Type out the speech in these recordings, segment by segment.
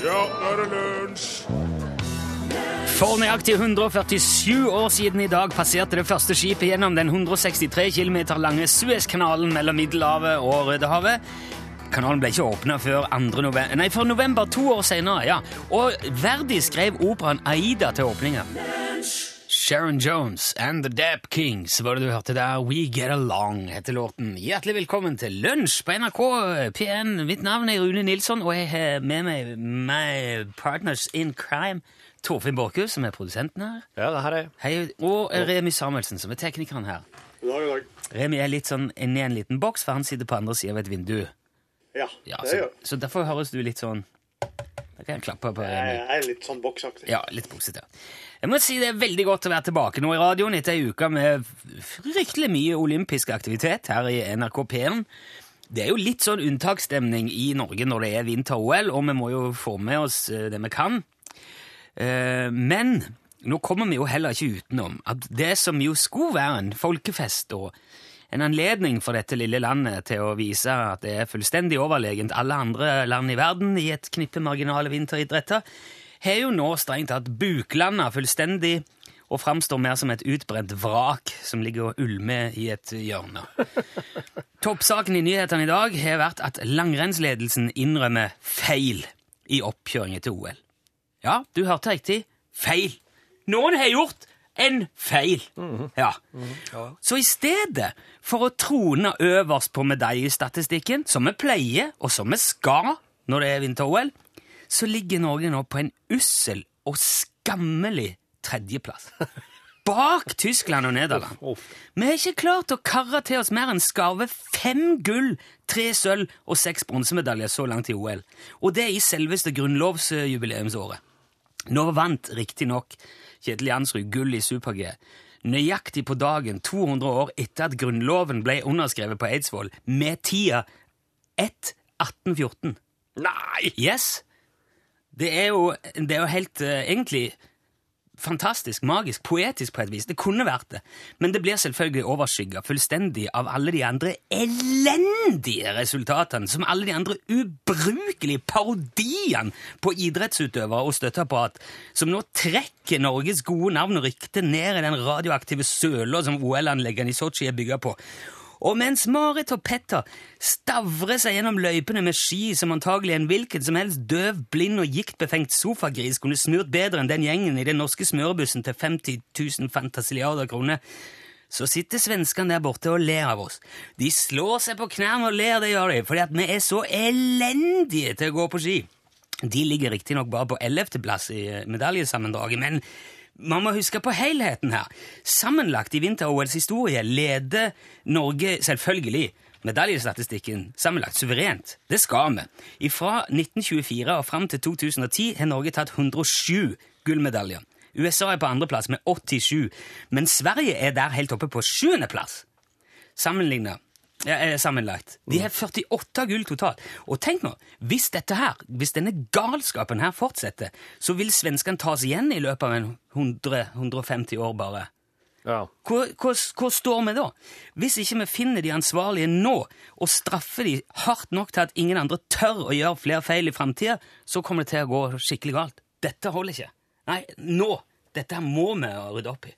Ja, nå er det lunsj! For nøyaktig 147 år siden i dag passerte det første skipet gjennom den 163 km lange Suezkanalen mellom Middelhavet og Rødehavet. Kanalen ble ikke åpna før, 2. november, nei, før november to år senere. Ja. Og Verdi skrev operaen Aida til åpninga. Sharon Jones and The Dap Kings var det du hørte der. We Get Along heter låten. Hjertelig velkommen til lunsj på NRK P1. Mitt navn er Rune Nilsson, og jeg har med meg my partners in crime. Torfinn Borchhus, som er produsenten her. Ja, det her er Hei, Og Remi Samuelsen, som er teknikeren her. God dag, god dag. Remi er litt sånn inni en liten boks, for han sitter på andre sida av et vindu. Ja, Ja, det så, gjør så derfor høres du litt sånn Da kan jeg klappe på jeg. Er litt sånn boksaktig. Ja, litt boksete. Jeg må si det er veldig godt å være tilbake nå i radioen etter ei uke med fryktelig mye olympisk aktivitet her i NRK P1. Det er jo litt sånn unntaksstemning i Norge når det er vinter-OL, og vi må jo få med oss eh, det vi kan. Eh, Men nå kommer vi jo heller ikke utenom at det som jo skulle være en folkefest og en anledning for dette lille landet til å vise at det er fullstendig overlegent alle andre land i verden i et knippe marginale vinteridretter, har jo nå strengt tatt buklanda fullstendig og framstår mer som et utbrent vrak som ligger og ulmer i et hjørne. Toppsaken i nyhetene i dag har vært at langrennsledelsen innrømmer feil i oppkjøringen til OL. Ja, du hørte riktig. Feil. Noen har gjort en feil. Ja. Så i stedet for å trone øverst på medaljestatistikken, som vi pleier, og som vi skal når det er vinter-OL, så ligger Norge nå på en ussel og skammelig tredjeplass. Bak Tyskland og Nederland. Vi har ikke klart å karre til oss mer enn skarve fem gull, tre sølv og seks bronsemedaljer så langt i OL. Og det i selveste grunnlovsjubileumsåret. Nå vant riktignok Kjetil Jansrud gull i super-G. Nøyaktig på dagen 200 år etter at Grunnloven ble underskrevet på Eidsvoll, med tida 1.1814. Nei! Yes! Det er jo, det er jo helt uh, egentlig fantastisk, magisk, poetisk på et vis. Det kunne vært det. Men det blir selvfølgelig overskygga fullstendig av alle de andre elendige resultatene, som alle de andre ubrukelige parodiene på idrettsutøvere og støtteapparat, som nå trekker Norges gode navn og rykte ned i den radioaktive søla som OL-anleggene i Sotsji er bygga på. Og mens Marit og Petter stavrer seg gjennom løypene med ski som antagelig en hvilken som helst døv, blind og giktbefengt sofagris kunne smurt bedre enn den gjengen i den norske smørebussen til 50 000 fantasiliarder kroner, så sitter svenskene der borte og ler av oss. De slår seg på knærne og ler, det gjør de, fordi at vi er så elendige til å gå på ski. De ligger riktignok bare på ellevteplass i eh, medaljesammendraget, men man må huske på helheten her. Sammenlagt i vinter-OLs historie leder Norge selvfølgelig medaljestatistikken sammenlagt suverent. Det skal vi. Fra 1924 og fram til 2010 har Norge tatt 107 gullmedaljer. USA er på andreplass med 87, men Sverige er der helt oppe på sjuendeplass. Sammenlignet ja, eh, sammenlagt. De har 48 gull totalt. Og tenk nå, hvis dette her, hvis denne galskapen her fortsetter, så vil svenskene tas igjen i løpet av en 100-150 år bare. Ja. Hvor, hvor, hvor står vi da? Hvis ikke vi finner de ansvarlige nå og straffer de hardt nok til at ingen andre tør å gjøre flere feil i framtida, så kommer det til å gå skikkelig galt. Dette holder ikke. Nei, nå! Dette må vi rydde opp i.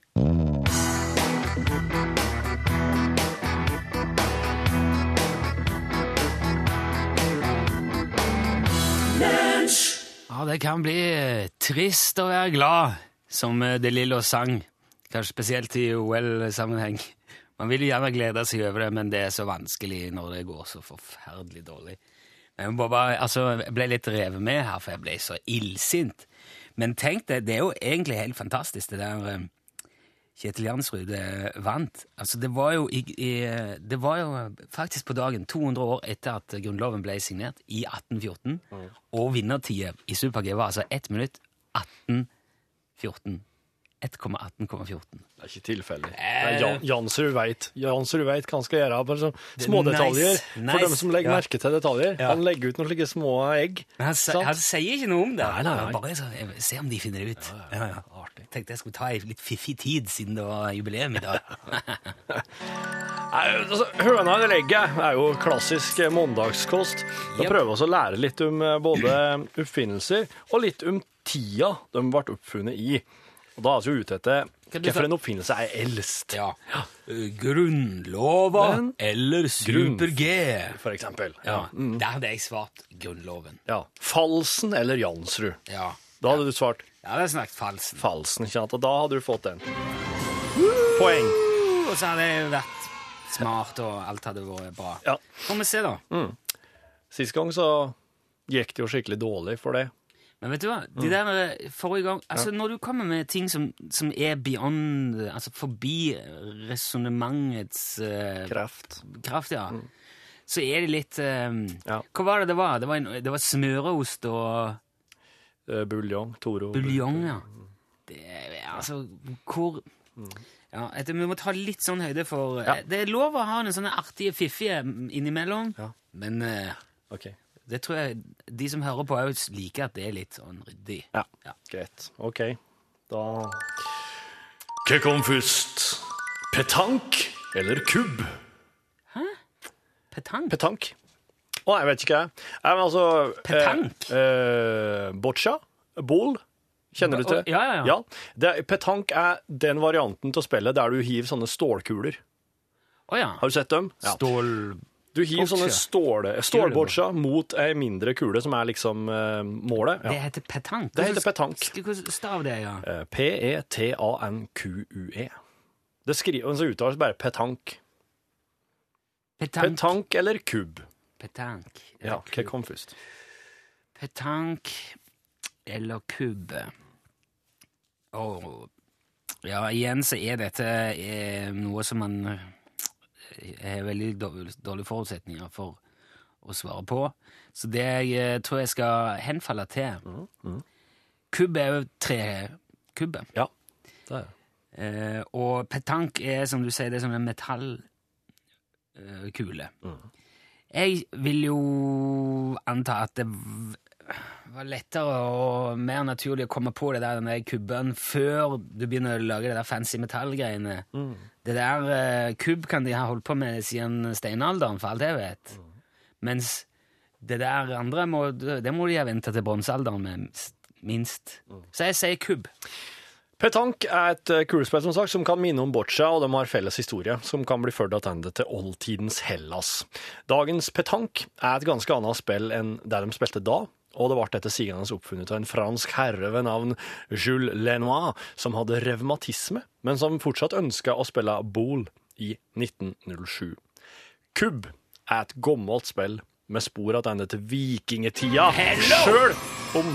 Ja, det kan bli eh, trist å være glad, som eh, De Lillo sang. Kanskje spesielt i OL-sammenheng. Man vil jo gjerne glede seg over det, men det er så vanskelig når det går så forferdelig dårlig. Jeg, bare, altså, jeg ble litt revet med her, for jeg ble så illsint. Men tenk deg, det er jo egentlig helt fantastisk, det der eh, Kjetil Jansrud eh, vant. Altså, det var, jo det var jo faktisk på dagen 200 år etter at Grunnloven ble signert, i 1814. Og vinnertida i Super-G var altså 1 minutt 1814. 1,18,14. Det er ikke tilfeldig. Eh. Jansrud veit. Jansrud veit hva han skal gjøre. Bare sånn smådetaljer. nice, For dem som legger Ja. merke til detaljer. Ja. Han legger ut noen slike små egg. Men han, Sant? han sier ikke noe om det. Nei, nei, nei. Bare så, jeg se om de finner det ut. Ja, ja. Artig. Tenkte jeg skulle ta ei litt fiffig tid, siden det var jubileum i dag. Altså, Høna eller egget er jo klassisk eh, mandagskost. Da yep. prøver vi oss å lære litt om eh, både oppfinnelser og litt om tida de ble oppfunnet i. Og Da er vi jo ute etter Kan du ta- hvilken oppfinnelse er eldst, ja. Grunnlova Men- eller Super-G? for eksempel. Ja, Der hadde jeg svart Grunnloven. Ja. Falsen eller Jansrud. Ja. Da hadde du svart Ja, det hadde snakket falsen. Falsen, ikke sant? Og da hadde du fått den. Poeng. Og så hadde jeg vært smart, og alt hadde vært bra. Ja. Får vi se, da. Sist gang så gikk det jo skikkelig dårlig for det. Men vet du hva? De der eh, forrige gang Altså, når du kommer med ting som, som er beyond Altså forbi resonnementets uh, Kraft. kraft, ja, så er det litt um, Ja. Hva var det det var? Det var, en, det var smøreost og Eh, Buljong. Toro. buljong, ja. Det er altså Hvor ja, etter, Vi må ta litt sånn høyde for Ja. Det er lov å ha noen sånne artige fiffige innimellom, Ja. men uh, Ok. Det tror jeg de som hører på, òg liker at det er litt sånn ryddig. Ja. Ja. Greit. OK. Da Hva kom først? Petank eller kubb? Hæ? Petank? Petank. Å, jeg vet ikke, jeg. Nei, men altså Petank? Eh, eh, boccia? Bol? Kjenner du til? Ja, ja, ja. Det, petank er den varianten til å spille der du hiver sånne stålkuler. Å ja. Har du sett dem? Ja. Stål... Du hiver sånne stål, stålboccia mot ei mindre kule, som er liksom uh, målet. Det heter petank. Det heter petank. Hvordan stav det, ja? Eh, P-e-t-a-n-q-u-e. Det skriver, så uttales bare petank. Petank. Petank eller kubb? Petank. Ja, hva kom først? Petank eller kubbe. Åh, ja, igjen så er dette er noe som man eh, har veldig dårlige forutsetninger for å svare på. Så det jeg eh, tror jeg skal henfalle til Kubb er jo trekubbe. Ja, det er det. Eh, og petank er, som du sier, det er som en metallkule. Jeg vil jo anta at det v- var lettere og mer naturlig å komme på det der, den der kubben før du begynner å lage det der fancy metallgreiene. Det der uh, kubb kan de ha holdt på med siden steinalderen, for alt jeg vet. Mens det der andre må, det må de ha venta til bronsealderen med, minst. Så jeg sier kubb. Petank er et eh, kulespill som sagt, som kan minne om boccia, og de har felles historie, som kan bli ført tilbake til oldtidens Hellas. Dagens petank er et ganske annet spill enn det de spilte da, og det ble etter sigende oppfunnet av en fransk herre ved navn Jules Lenoir, som hadde revmatisme, men som fortsatt ønska å spille boule i 1907. Kubb er et gammelt spill med spor tilbake til vikingtida, sjøl om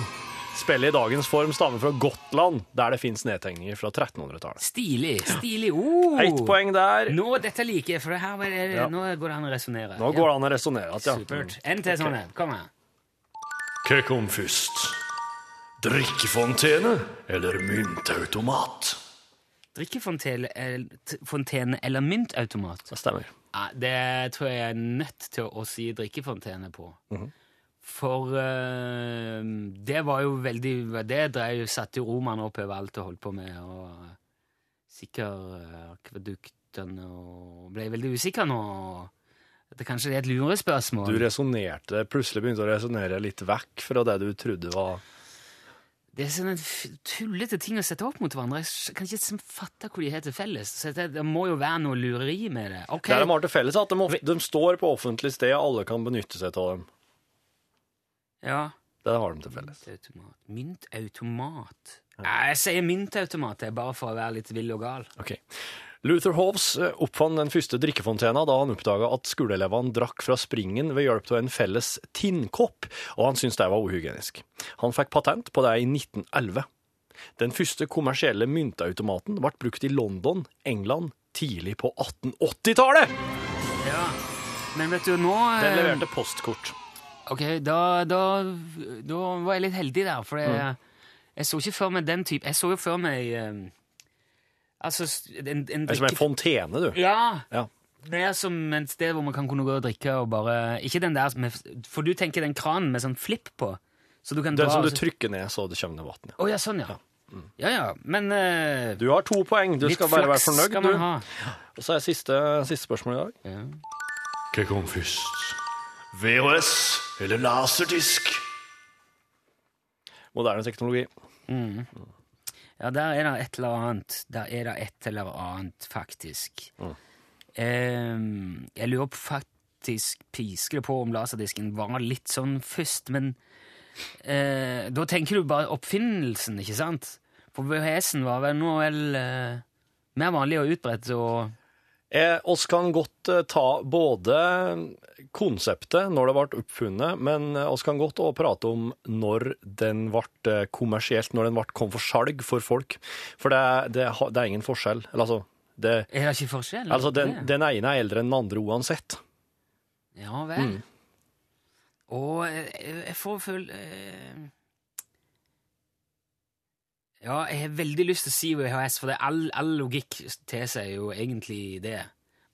spillet i dagens form stammer fra Gotland, der det fins nedtegninger fra 1300-tallet. Stilig. Stilig. Oh. Ett poeng der. Nå, dette liker jeg, for her det, Ja. nå går det an å resonnere. Nå går det an å resonnere. Ja. Supert. En til sånn en. Kom her. Hva kom først? Drikkefontene eller myntautomat? Drikkefontene eller myntautomat? Det stemmer. Ja, det tror jeg jeg er nødt til å si drikkefontene på. Mhm. For uh, det var jo veldig Det drev, satte jo romerne opp overalt og holdt på med, og sikker eh, akveduktene og Ble veldig usikker nå. At det kanskje er et lurespørsmål. Du resonnerte, plutselig begynte å resonnere litt vekk fra det du trodde var Det er sånne tullete ting å sette opp mot hverandre. Jeg kan ikke liksom fatte hvor de heter felles. Så det, det må jo være noe lureri med det. Okay. Det de har til felles, er at de, ofte, de står på offentlig sted, og alle kan benytte seg av dem. ja. Det har de til felles. Myntautomat. Myntautomat. Ja, jeg sier myntautomat, det er bare for å være litt vill og gal. Ok. Luther Hoves eh, oppfant den første drikkefontena da han oppdaga at skoleelevene drakk fra springen ved hjelp av en felles tinnkopp, og han syntes det var uhygienisk. Han fikk patent på det i 1911. Den første kommersielle myntautomaten ble brukt i London, England, tidlig på 1880-tallet! Ja. Men vet du, nå Den eh, leverte postkort. Ok, da, da, da var jeg litt heldig der, for jeg, jeg så ikke før meg den type Jeg så jo før meg eh, Altså en, en Det er som en fontene, du. Ja! Ja. Det er som et sted hvor man kan kunne gå og drikke og bare Ikke den der med For du tenker den kranen med sånn flipp på? Så du kan Den dra som du så- trykker ned, så det kommer ned vann. Ja. Å ja, sånn, ja. Ja ja, men uh, Du har to poeng. Du skal bare være fornøyd, du. ha. Og så er siste, siste spørsmål i dag. Ja. Hva kom først? VHS eller laserdisk? Moderne teknologi. Ja, der er det et eller annet. Der er det et eller annet, faktisk. Ehm, jeg lurer på faktisk pisker det på om laserdisken var litt sånn først, men eh, da tenker du bare oppfinnelsen, ikke sant? For VHS-en var vel nå vel eh, mer vanlig og utbredt og Eh, oss kan godt eh, ta både konseptet, når det ble oppfunnet, men eh, oss kan godt også prate om når den ble eh, kommersielt, når den ble kom for salg for folk. For det, er- det, har- det er ingen forskjell. Eller, altså, det, Er det ikke forskjell? altså den, Det? den ene er eldre enn den andre uansett. Ja vel. Mm. Og jeg, jeg får føle eh, Ja, jeg har veldig lyst til å si VHS, for det all, all logikk tilsier jo egentlig det.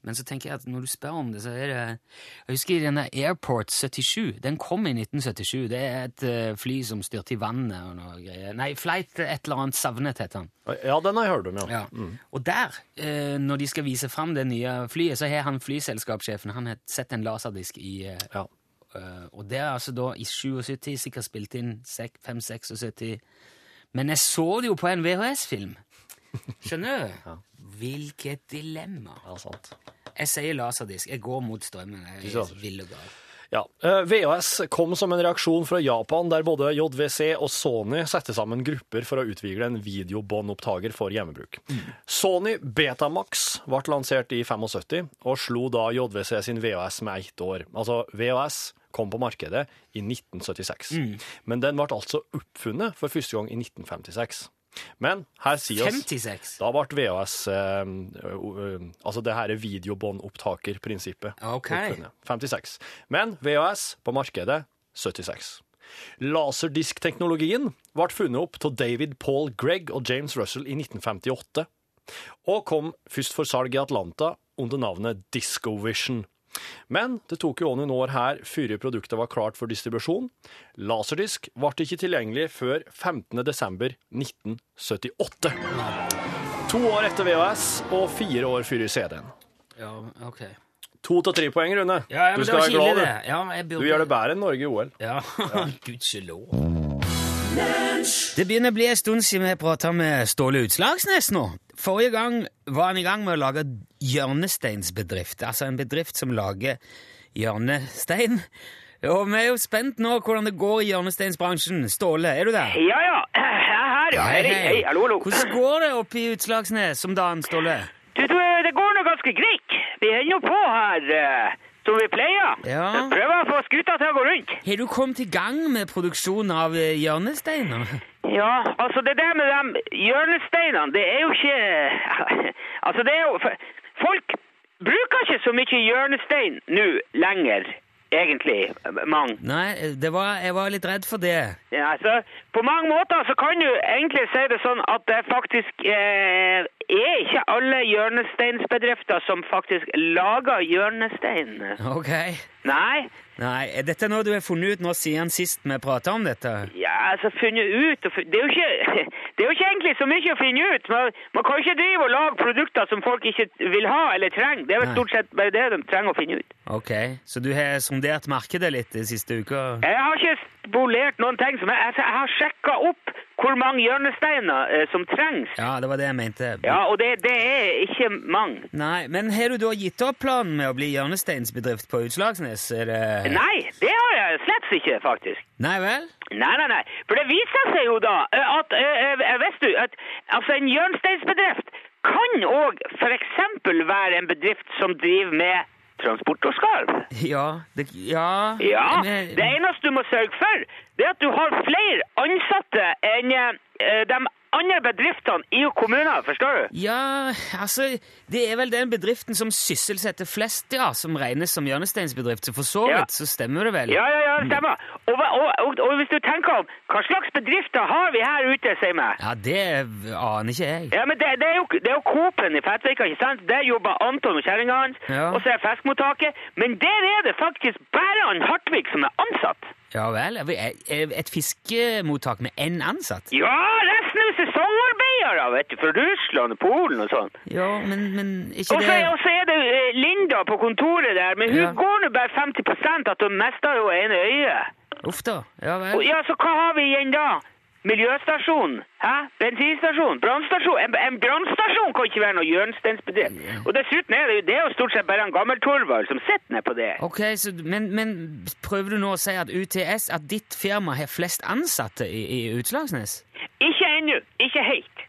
Men så tenker jeg at når du spør om det, så er det Jeg husker denne Airport 77. Den kom i 1977. Det er et eh, fly som styrte i vannet og noe greier. Nei, Flight et eller annet savnet, heter han. Ja, den har jeg hørt om, ja. Ja. Og der, eh, når de skal vise fram det nye flyet, så har han flyselskapssjefen han har sett en laserdisk i eh, Ja. Og det er altså da i 77, sikkert spilt inn 5-76 Men jeg så det jo på en VHS-film. Skjønner du? Hvilket dilemma. ja, sant. Jeg sier laserdisk. Jeg går mot strømmen. Jeg er vill og gal. Ja, eh, VHS kom som en reaksjon fra Japan, der både JVC og Sony satte sammen grupper for å utvikle en videobåndopptaker for hjemmebruk. Sony Betamax ble lansert i 75, og slo da JVC sin VHS med ett år. Altså, VHS kom på markedet i 1976, men den ble altså oppfunnet for første gang i 1956. Men her sier oss 56. da ble VHS eh, ø, Altså det her er videobåndopptakerprinsippet. Ok. 56. Men VHS på markedet 76. Laserdiskteknologien ble funnet opp av David Paul Gregg og James Russell i 1958, og kom først for salg i Atlanta under navnet Discovision. Men det tok jo noen år her før produktet var klart for distribusjon. Laserdisk ble ikke tilgjengelig før 15. desember 1978. To år etter VHS og fire år før CD-en. Ja, ok. To til tre poeng, Rune. Ja, ja, du skal være glad, det. du. Ja, burde... Du gjør det bedre enn Norge i OL. Ja, gudskjelov. Det begynner å bli en stund siden vi prata med Ståle Utslagsnes nå. Forrige gang var han i gang med å lage hjørnesteinsbedrift, altså en bedrift som lager hjørnestein. Og vi er jo spent nå hvordan det går i hjørnesteinsbransjen. Ståle, er du der? Ja, ja. Jeg er her, ja. Hei, hei. Hallo, hallo. Hvordan går det oppe i Utslagsnes om dagen, Ståle? Du, du, det går nå ganske greit. Vi holder nå på her, eh, som vi pleier. Ja. Jeg Prøver å få skuta til å gå rundt. Har du kommet i gang med produksjon av eh, hjørnesteiner? Ja, altså det der med de hjørnesteinene, det er jo ikke Altså, det er jo Folk bruker ikke så mye hjørnestein nå lenger, egentlig. Mange. Nei, det var, jeg var litt redd for det. Ja, altså, på mange måter så kan du egentlig si det sånn at det faktisk eh, er ikke alle hjørnesteinsbedrifter som faktisk lager hjørnestein. Ok. Nei, Nei, er dette noe du har funnet ut nå siden sist vi prata om dette? ja, altså funnet ut Det er ikke, det er jo ikke egentlig så mye å finne ut. Man, man kan ikke drive og lage produkter som folk ikke vil ha eller trenger. Det er vel Nei. stort sett bare det de trenger å finne ut. Ok, Så du har sondert markedet litt de siste uka? Jeg har ikke spolert noen ting. Som jeg, altså, jeg har sjekka opp hvor mange hjørnesteiner eh, som trengs. Ja, det var det jeg mente. Ja, og det, det er ikke mange. Nei, Men har du da gitt opp planen med å bli hjørnesteinsbedrift på Utslagsnes? Er det... Nei, det har jeg slett ikke, faktisk. Nei vel? Nei, nei, nei. For det viser seg jo da eh, at eh, eh, Vet du, at altså en hjørnesteinsbedrift kan òg f.eks. være en bedrift som driver med transport og skarv. Ja det, Ja, Ja, det eneste du må sørge for, det er at du har flere ansatte enn eh, de andre bedriftene i kommunen, forstår du? Ja, altså Det er vel den bedriften som sysselsetter flest, ja, som regnes som hjørnesteinsbedrift. Så for så Ja. vidt så stemmer det vel. Ja, ja, ja, det stemmer. Og, og, og, og hvis du tenker om hva slags bedrifter har vi her ute, sier meg? Ja, det aner ikke jeg. Ja, men det, det er jo, det er jo Coop-en i Fettvika, ikke sant? Der jobber Anton og kjerringa hans, Ja. og så er fiskmottaket. Men der er det faktisk bare han Hartvig som er ansatt. Ja vel. Et fiskemottak med én ansatt? Ja, resten jo sesongarbeidere, vet du, fra Russland og Polen og sånn. Ja, men, men ikke det og så er det eh, Linda på kontoret der, men hun Ja. går nå bare 50 at hun mister jo ene øyet. Uff da. Ja vel. ja, så hva har vi igjen da? Miljøstasjon, hæ? bensinstasjon, brannstasjon. En, en brannstasjon kan ikke være noe hjørnesteinsbedrift. Og dessuten er det jo det er jo stort sett bare en gammel Torvald som sitter nede på det. Ok, så, men, men prøver du nå å si at UTS, at ditt firma har flest ansatte i, i Utslagsnes? Ikke ennå, ikke helt.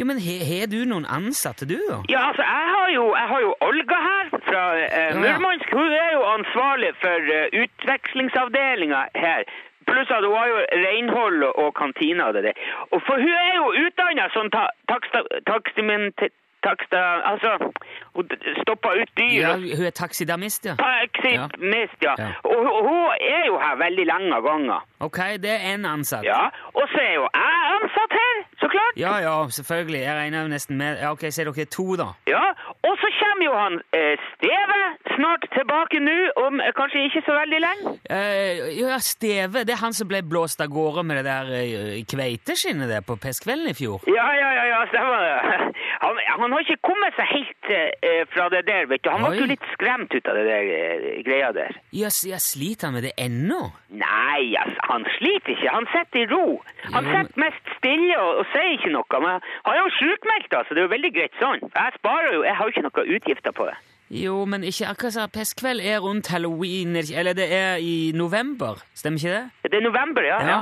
Jo, men har du noen ansatte, du, da? Ja, altså, jeg har jo, jeg har jo Olga her fra eh. Murmansk. Hun er jo ansvarlig for uh, utvekslingsavdelinga her. Pluss at hun har jo renhold og, kantina det der. For hun er jo utdanna som ta, taksta, takstiment... Taksta, altså, hun stopper ut dyr. Ja, hun er taxidermist, ja. Taksidamist, ja. Ja. Og hun- og hun er jo her veldig lenge av ganger. Ok, det er én ansatt. Ja, og så er jo jeg ansatt her, så klart. Ja, ja, selvfølgelig. Jeg regner jo nesten med Ja, ok, så er dere to, da. Ja, og så kommer jo han eh, Steve snart tilbake nå, om eh, kanskje ikke så veldig lenge. Eh, ja, Steve, det er han som ble blåst av gårde med det der eh, kveiteskinnet der på Pestkvelden i fjor? Ja, ja, ja, ja, stemmer det. Han, han har ikke kommet seg helt eh, fra det der, vet du. Han Oi. ble jo litt skremt ut av det der eh, greia der. Ja, s- ja, sliter han med det ennå? Nei, altså, han sliter ikke. Han sitter i ro. Han ja, sitter mest stille og, og sier ikke noe. Men han er jo sjukmeldt, altså. Det er jo veldig greit sånn. Jeg sparer jo, jeg har jo ikke noe utgifter på det. Jo, men ikke akkurat sånn. Pestkveld er rundt halloween, er eller det er i november, stemmer ikke det? Det er november, ja. ja.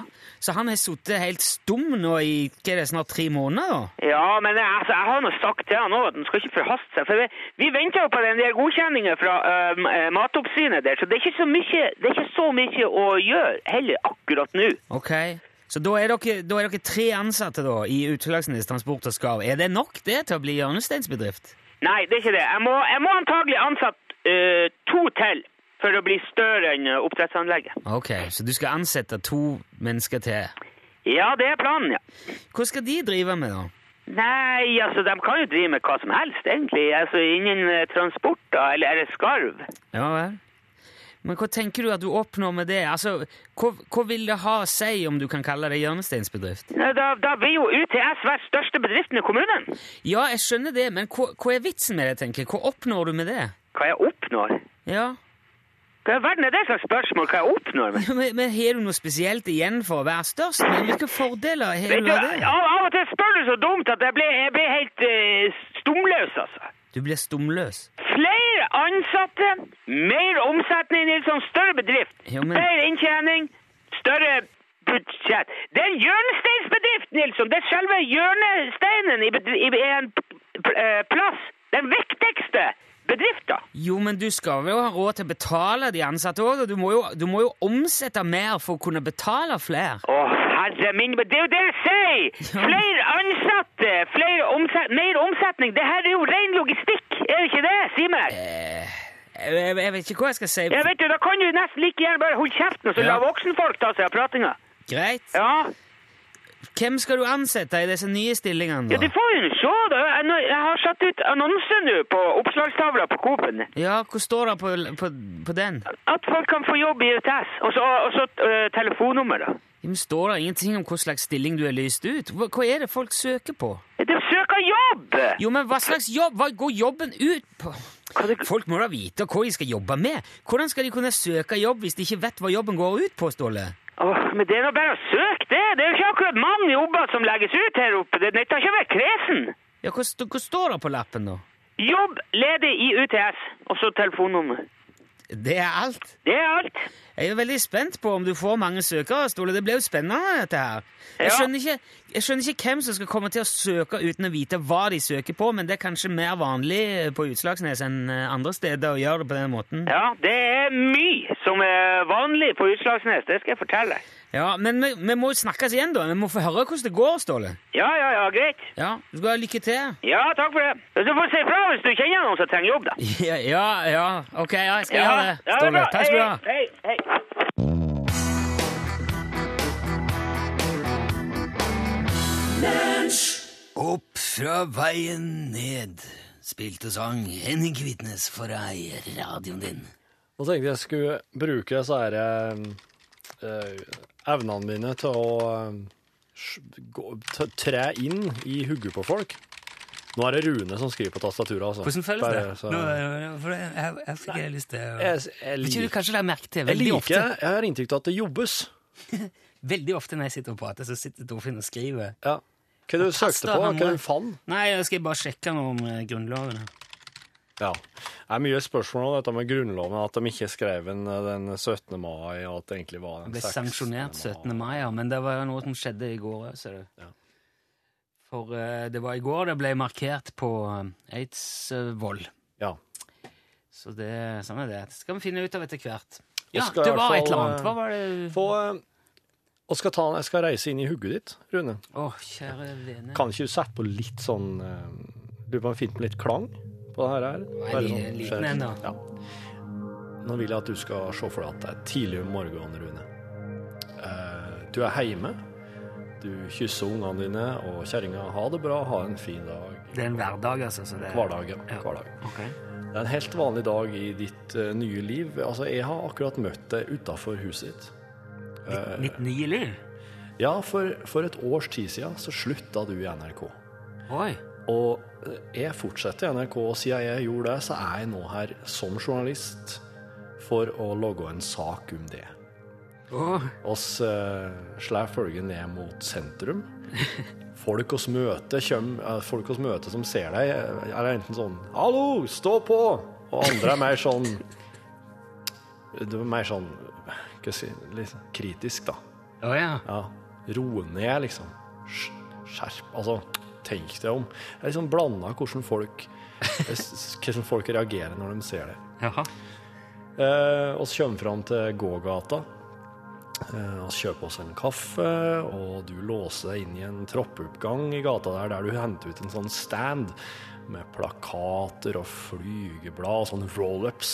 Så han har sittet helt stum nå i hva er det, snart tre måneder? da? Ja, men jeg- altså, jeg har nå sagt til han òg at han skal ikke forhaste seg. For vi, vi venter jo på den der godkjenningen fra uh, øh, Matoppsynet der, så det er, ikke så mye, det er ikke så mye å gjøre heller akkurat nå. Ok, så da er dere, da er dere tre ansatte da i Utelagsnes Transport og Skarv. Er det nok det til å bli hjørnesteinsbedrift? Nei, det er ikke det. Jeg må, jeg må antagelig ansette uh, to til for å bli større enn øh, oppdrettsanlegget. Ok, så du skal ansette to mennesker til. Ja, det er planen, ja. Hva skal de drive med, da? Nei, altså, de kan jo drive med hva som helst, egentlig. Altså, innen transporter, transport, da, eller er det skarv? Ja vel. Men hva tenker du at du oppnår med det? Altså, hva, hva vil det ha å si om du kan kalle det hjørnesteinsbedrift? Da, da blir jo UTS hver største bedriften i kommunen. Ja, jeg skjønner det, men hva, hva er vitsen med det, tenker jeg? Hva oppnår du med det? Hva jeg oppnår? Ja, Hva i verden er det slags spørsmål? Hva jeg oppnår med? men, men har du noe spesielt igjen for å være størst? Men hvilke fordeler har du av det? av, av og til spør du så dumt at jeg blir, jeg ble helt uh, stumløs, altså. Du blir stumløs. Flere ansatte, mer omsetning i en sånn større bedrift. Jo, men- Mer inntjening, større budsjett. Det er en hjørnesteinsbedrift, Nilsson. Det er selve hjørnesteinen i, i, i en eh, plass. Den viktigste bedriften. Jo, men du skal jo ha råd til å betale de ansatte òg, og du må, jo, du må jo omsette mer for å kunne betale flere. Å, herre min, det er jo det jeg sier! Flere ansatte, flere omset, mer omsetning. Det her er jo ren logistikk, er det ikke det? Si meg. Eh, jeg, jeg, vet ikke hva jeg skal si. Jeg vet jo, Da kan du nesten like gjerne bare holde kjeften, og så Ja. la voksenfolk ta seg av pratinga. Greit. Ja. Hvem skal du ansette i disse nye stillingene, ja, du det får vi se, da. Jeg, har satt ut annonse nå på oppslagstavla på Coop-en. Ja, hva står det på, på, på den? At folk kan få jobb i UTS. Og så, uh, telefonnummer, da. Men står det ingenting om hva slags stilling du er lyst ut? Hva, hva er det folk søker på? De søker jobb! Jo, men hva slags jobb? Hva går jobben ut på? Folk må da vite hva de skal jobbe med. Hvordan skal de kunne søke jobb hvis de ikke vet hva jobben går ut på, Ståle? Oh, men det er nå bare å søke det. Det er jo ikke akkurat mange jobber som legges ut her oppe. Det nytter ikke å være kresen. Ja, hva, hva står det på lappen, da? Jobb ledig i UTS, og så telefonnummer. Det er alt. Det er alt. Jeg er veldig spent på om du får mange søkere, Ståle. Det blir jo spennende, dette her. Jeg skjønner, ikke, jeg skjønner ikke hvem som skal komme til å søke uten å vite hva de søker på, men det er kanskje mer vanlig på Utslagsnes enn eh, andre steder å gjøre det på den måten. Ja, det er mye som er vanlig på Utslagsnes, det skal jeg fortelle deg. Ja, Men vi, vi må jo snakkes igjen, da. Vi må få høre hvordan det går, Ståle. Ja, ja, ja, greit. Ja, Du skal ha lykke til. Ja, takk for det. Du får si fra hvis du kjenner noen som trenger jobb, da. Ja, ja, ja. ok, ja, jeg skal Ja, gjøre det. ja, det Ståle, bra. takk skal du ha. Hei, hei. Opp fra veien ned, spilte sang Henning Kvitnes for deg radioen din. Nå tenkte jeg skulle bruke disse herre eh, evnene mine til å eh, sj- gå, t- tre inn i hugget på folk. Nå er det Rune som skriver på tastaturet. Altså. Hvordan føles Bare det? så- Nå, eh, for jeg, jeg, jeg fikk jeg lyst til å jeg, jeg, ikke du kanskje legge merke til jeg veldig liker ofte Jeg har inntrykk av at det jobbes. Veldig ofte når jeg sitter og prater, så sitter Torfinn og skriver. Ja. Hva du søkte på? Hva du fant? Nei, jeg skal bare sjekke noe om eh, Grunnloven. Ja. Det er mye spørsmål om dette med Grunnloven, at de ikke skrev den eh, den 17. mai, og at det egentlig var den Det ble 16. sanksjonert 17. mai, ja, men det var jo noe som skjedde i går ser du. Ja. For uh, det var i går det ble markert på eh, Eidsvoll. Ja. Så det, sånn er det. Det skal vi finne ut av etter hvert. Ja, det var et eller annet. Hva var det Få, og skal ta, jeg skal reise inn i hugget ditt, Rune. Å, kjære vene. Kan ikke du sette på litt sånn Du må finne på litt klang på det her? Nei, Bare li- sånn liten en, da. Ja. Nå vil jeg at du skal se for deg at det er tidlig om morgenen, Rune. Eh, du er hjemme. Du kysser ungene dine og kjerringa. Ha det bra, ha en fin dag. Det er en hverdag, altså. Så det... Hverdag, ja. Ja. Hverdag. Okay. Det er en helt vanlig dag i ditt uh, nye liv. Altså, jeg har akkurat møtt deg utafor huset ditt. Eh, Mitt nye liv? Ja, for, for et års tid siden så slutta du i NRK. Oi. Og eh, jeg fortsetter i NRK, og siden jeg gjorde det, så er jeg nå her som journalist for å logge en sak om det. Å, Oss uh, slår følget ned mot sentrum. Folk oss møter, kjem, eh, folk oss møter som ser deg, eh, er enten sånn 'Hallo, stå på!' Og andre er mer sånn Det er mer sånn Hva si Litt sånn kritisk, da. Oh, ja. Ja. Roe ned, liksom. Skjerp Altså, tenk deg om. Det er liksom blanda hvordan folk hvordan folk reagerer når de ser det. Jaha. Eh, og så kommer fram til gågata. Eh, kjøper oss en kaffe, og du låser deg inn i en troppeoppgang i gata der, der du henter ut en sånn stand med plakater og flygeblad og sånn roll-ups.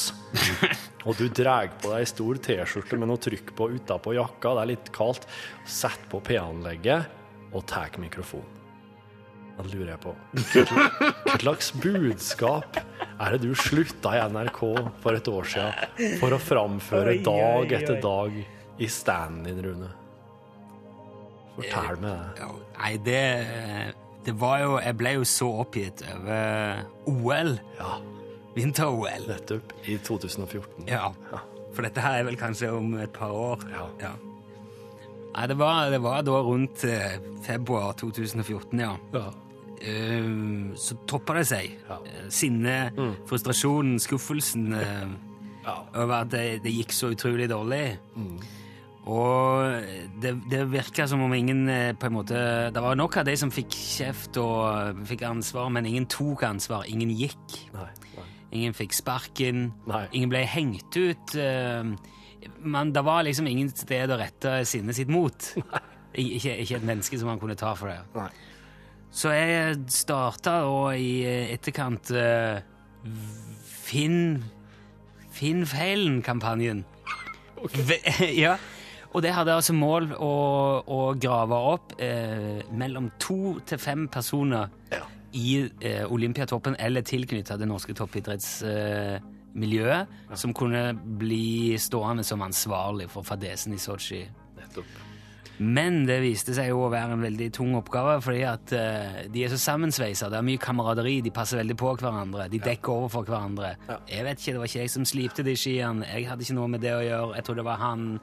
og du drar på deg ei stor T-skjorte med noe trykk på utapå jakka, det er litt kaldt. Sett på P-anlegget og tar mikrofon. Da lurer jeg på Hva slags budskap er det du slutta i NRK for et år siden for å framføre dag etter dag i standen din, Rune? Fortell meg det. Nei, det Det var jo Jeg ble jo så oppgitt over OL. Ja, Vinter-OL. nettopp. I 2014. Ja. For dette her er vel kanskje om et par år. Ja. Nei, det var, det var da rundt eh, februar 2014, ja. Ja. Eh, så toppa det seg. Ja. Sinnet, mm. frustrasjonen, skuffelsen eh, Ja. over at det, det gikk så utrolig dårlig. Og det, det virka som om ingen eh, på en måte Det var nok av de som fikk kjeft og eh, fikk ansvar, men ingen tok ansvar. Ingen gikk. Nei, nei. Ingen fikk sparken. Nei. Ingen ble hengt ut. eh, Men det var liksom ingen sted å rette sinnet sitt mot. Ik- Ikke, ikke et menneske som man kunne ta for det. Nei. Så jeg starta da i etterkant uh, Finn Finn feilen-kampanjen. Okay. Ja. Og det hadde altså mål å, å grave opp eh, mellom to til fem personer Ja. i eh, Olympiatoppen eller tilknytta det norske toppidrettsmiljøet, eh, ja. som kunne bli stående som ansvarlig for fadesen i Sotsji. Nettopp. Men det viste seg jo å være en veldig tung oppgave, fordi at eh, de er så sammensveisa. Det er mye kameraderi, de passer veldig på hverandre. De dekker over for hverandre. Jeg vet ikke, Det var ikke jeg som slipte de skiene. Jeg hadde ikke noe med det å gjøre. Jeg tror det var han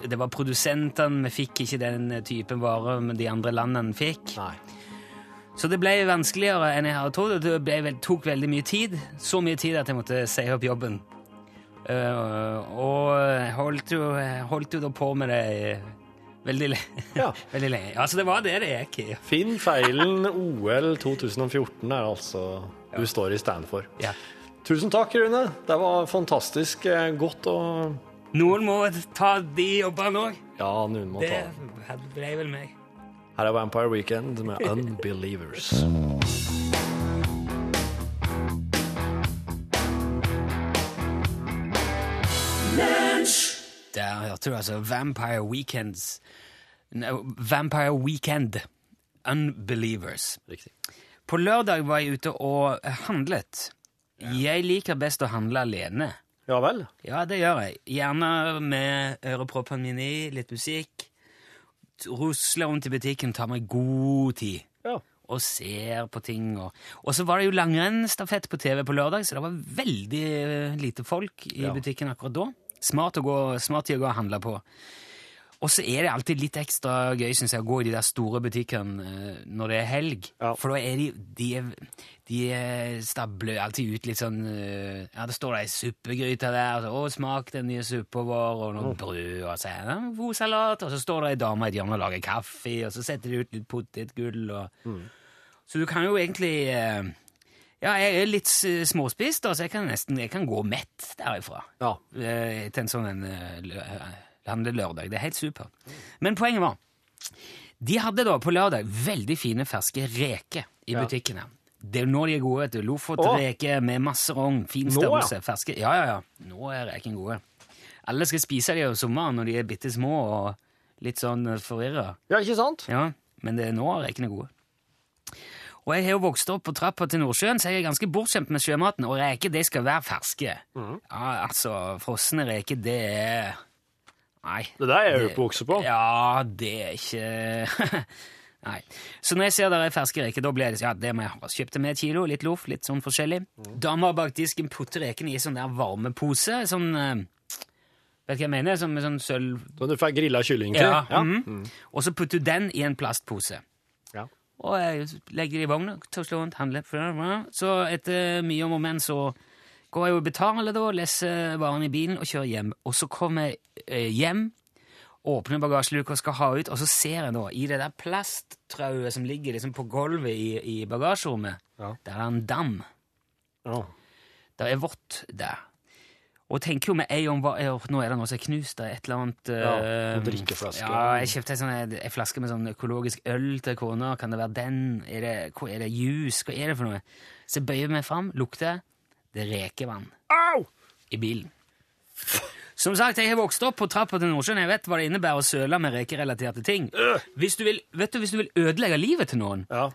Det var produsentene. Vi fikk ikke den typen vare de andre landene fikk. Nei. Så det ble vanskeligere enn jeg hadde trodd. Det ble, tok veldig mye tid. Så mye tid at jeg måtte si opp jobben. Uh, og holdt jo, holdt jo da på med det i veldig, le Ja. veldig lenge. Ja, så det var det det gikk i. Finn feilen OL 2014 er altså du står i stand for. Ja. Tusen takk, Rune. Det var fantastisk eh, godt å Noen må ta de jobbene òg. Ja, noen må Det ta ble vel meg. Her er Vampire Weekend med Unbelievers. Der altså Vampire Weekends no, Vampire Weekend. Unbelievers. Riktig. På lørdag var jeg ute og handlet. Jeg liker best å handle alene. Ja vel? Ja, det gjør jeg. Gjerne med øreproppene mine i, litt musikk. Rusler rundt i butikken, tar meg god tid. Ja. Og ser på ting. Og, og så var det jo langrennsstafett på TV på lørdag, så det var veldig eh, lite folk i Ja. butikken akkurat da. Smart, å gå, smart å gå og handle på. Og så er det alltid litt ekstra gøy synes jeg, å gå i de der store butikkene eh, når det er helg. Ja. For da er de De, de stabler alltid ut litt sånn eh, Ja, det står ei suppegryte der. Og så, 'Å, smak den nye suppa vår', og noe brød, og så er det en god salat, og så står det ei dame i et hjørne og lager kaffe, og så setter de ut litt potetgull, og Så du kan jo egentlig eh, Ja, jeg er litt småspist, så jeg kan nesten jeg kan gå mett derifra Ja. eh, til en sånn en, eh, eh, handlelørdag. Det er helt supert. Men poenget var De hadde da på lørdag veldig fine ferske reker i Ja. butikkene. Det er jo nå de er gode. vet du. Å. Lofotreker med masse rogn. Fin Nå, ja. størrelse. Ferske. Ja, ja, ja. Nå er rekene gode. Alle skal spise de om sommeren når de er bitte små og litt sånn forvirra. ja, ikke sant? Ja, men det er nå er rekene gode. Og jeg har jo vokst opp på trappa til Nordsjøen, så jeg er ganske bortskjemt med sjømaten. Og reker, de skal være ferske. Ja, altså, frosne reker, det er Nei. Det der er jeg oppvokst på. Ja, det er ikke Nei. Så når jeg ser der er ferske reker, da blir det ja, det må jeg ha. Kjøpte med et kilo, litt loff, litt sånn forskjellig. Dama bak disken putter rekene i sånn der varmepose. Sånn eh, Vet du hva jeg mener? Sånn med sånn sølv... Så du får grilla kylling til? Ja. Ja. mhm. Og så putter du den i en plastpose. Og jeg legger det i vogna, tusler rundt, handler. Så etter mye om og men så går jeg og betaler da, leser varene i bilen og kjører hjem. Og så kommer jeg hjem, åpner bagasjeluka og skal ha ut, og så ser jeg da i det der plasttrauet som ligger liksom på gulvet i, i bagasjerommet, Ja. der er en dam. Ja. Det er vått der. Og tenker jo med en gang hva, Nå er det noe som er knust. Et eller annet Ja, eh, en drikkeflaske. Ja, jeg kjøpte en, sånn, flaske med sånn økologisk øl til kona. Kan det være den? Er det, hva er det? Juice? Hva er det for noe? Så jeg bøyer meg fram, lukter. Det er rekevann Au! i bilen. Som sagt, jeg har vokst opp på trappa til Nordsjøen. Jeg vet hva det innebærer å søle med rekerelaterte ting. Hvis du vil, vet du, hvis du vil ødelegge livet til noen, Ja.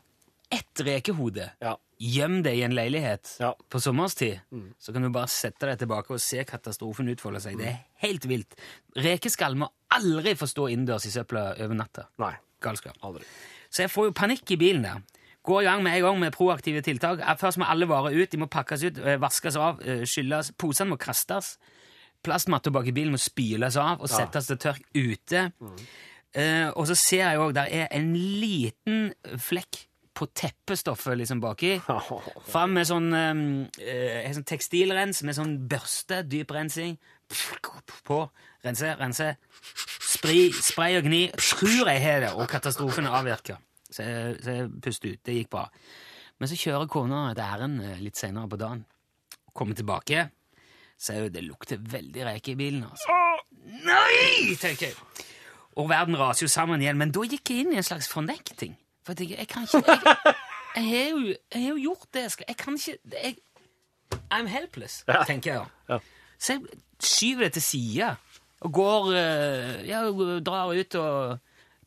ett rekehode Ja. Gjem deg i en leilighet Ja. på sommerstid, så kan du bare sette deg tilbake og se katastrofen utfolde seg. Det er helt vilt. Rekeskall må aldri få stå innendørs i søpla over natta. Nei. Galskap. Aldri. Så jeg får jo panikk i bilen der. Går i gang med en gang med proaktive tiltak. Eh, Først må alle varer ut, de må pakkes ut, eh, vaskes av, eh, skylles. Posene må kastes. Plastmatta bak i bilen må spyles av og settes til tørk ute. Eh, og så ser jeg òg der er en liten flekk på teppestoffet liksom baki. Fram med sånn, eh, sånn tekstilrens med sånn børste, dyp rensing. På. Rense, rense. Spray, spray og gni. Tror jeg har det, og katastrofen er avvirka. Så, jeg- så jeg puster ut. Det gikk bra. Men så kjører kona et ærend eh, litt senere på dagen. Kommer tilbake. Så er jo det lukter veldig reke i bilen. altså. Nei! tenker jeg. Og verden raser jo sammen igjen. Men da gikk jeg inn i en slags fornekting. For jeg tenker, jeg kan ikke Jeg, jeg, har, jo, jeg har jo gjort det jeg skal. Jeg kan ikke jeg, I'm helpless, Ja. tenker jeg. da. Ja. Så jeg skyver det til side og går eh, Ja, drar ut og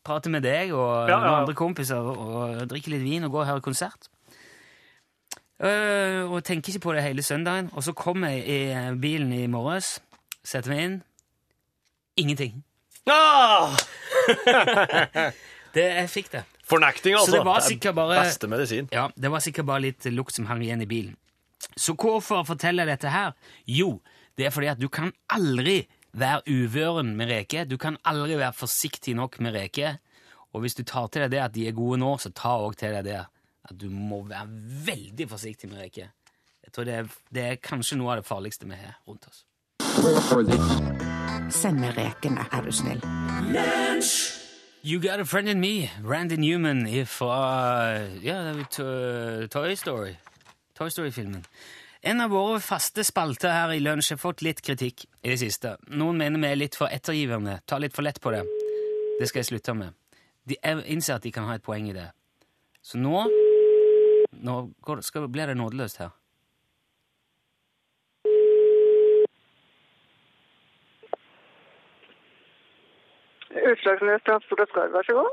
prater med deg og Ja, ja, noen andre kompiser og, drikker litt vin og går og hører konsert. Eh, og tenker ikke på det hele søndagen. Og så kommer jeg i eh, bilen i morges, setter meg inn. Ingenting. Ah! Det, jeg fikk det. Fornekting, altså. Så det var er sikkert bare Beste medisin. Ja, det var sikkert bare litt lukt som hang igjen i bilen. Så hvorfor forteller jeg dette her? Jo, det er fordi at du kan aldri være uvøren med reker. Du kan aldri være forsiktig nok med reker. Og hvis du tar til deg det at de er gode nå, så ta òg til deg det at du må være veldig forsiktig med reker. Jeg tror det er, det er kanskje noe av det farligste vi har rundt oss. Send meg rekene, er du snill. You Got a Friend in Me, Randy Newman fra ja, To- Toy Story. Toy Story-filmen. En av våre faste spalter her i Lunsj har fått litt kritikk i det siste. Noen mener vi er litt for ettergivende, tar litt for lett på det. Det skal jeg slutte med. De innser at de kan ha et poeng i det. Så nå, nå blir det nådeløst her. Utslagsnes Transport og Skarv, vær så god.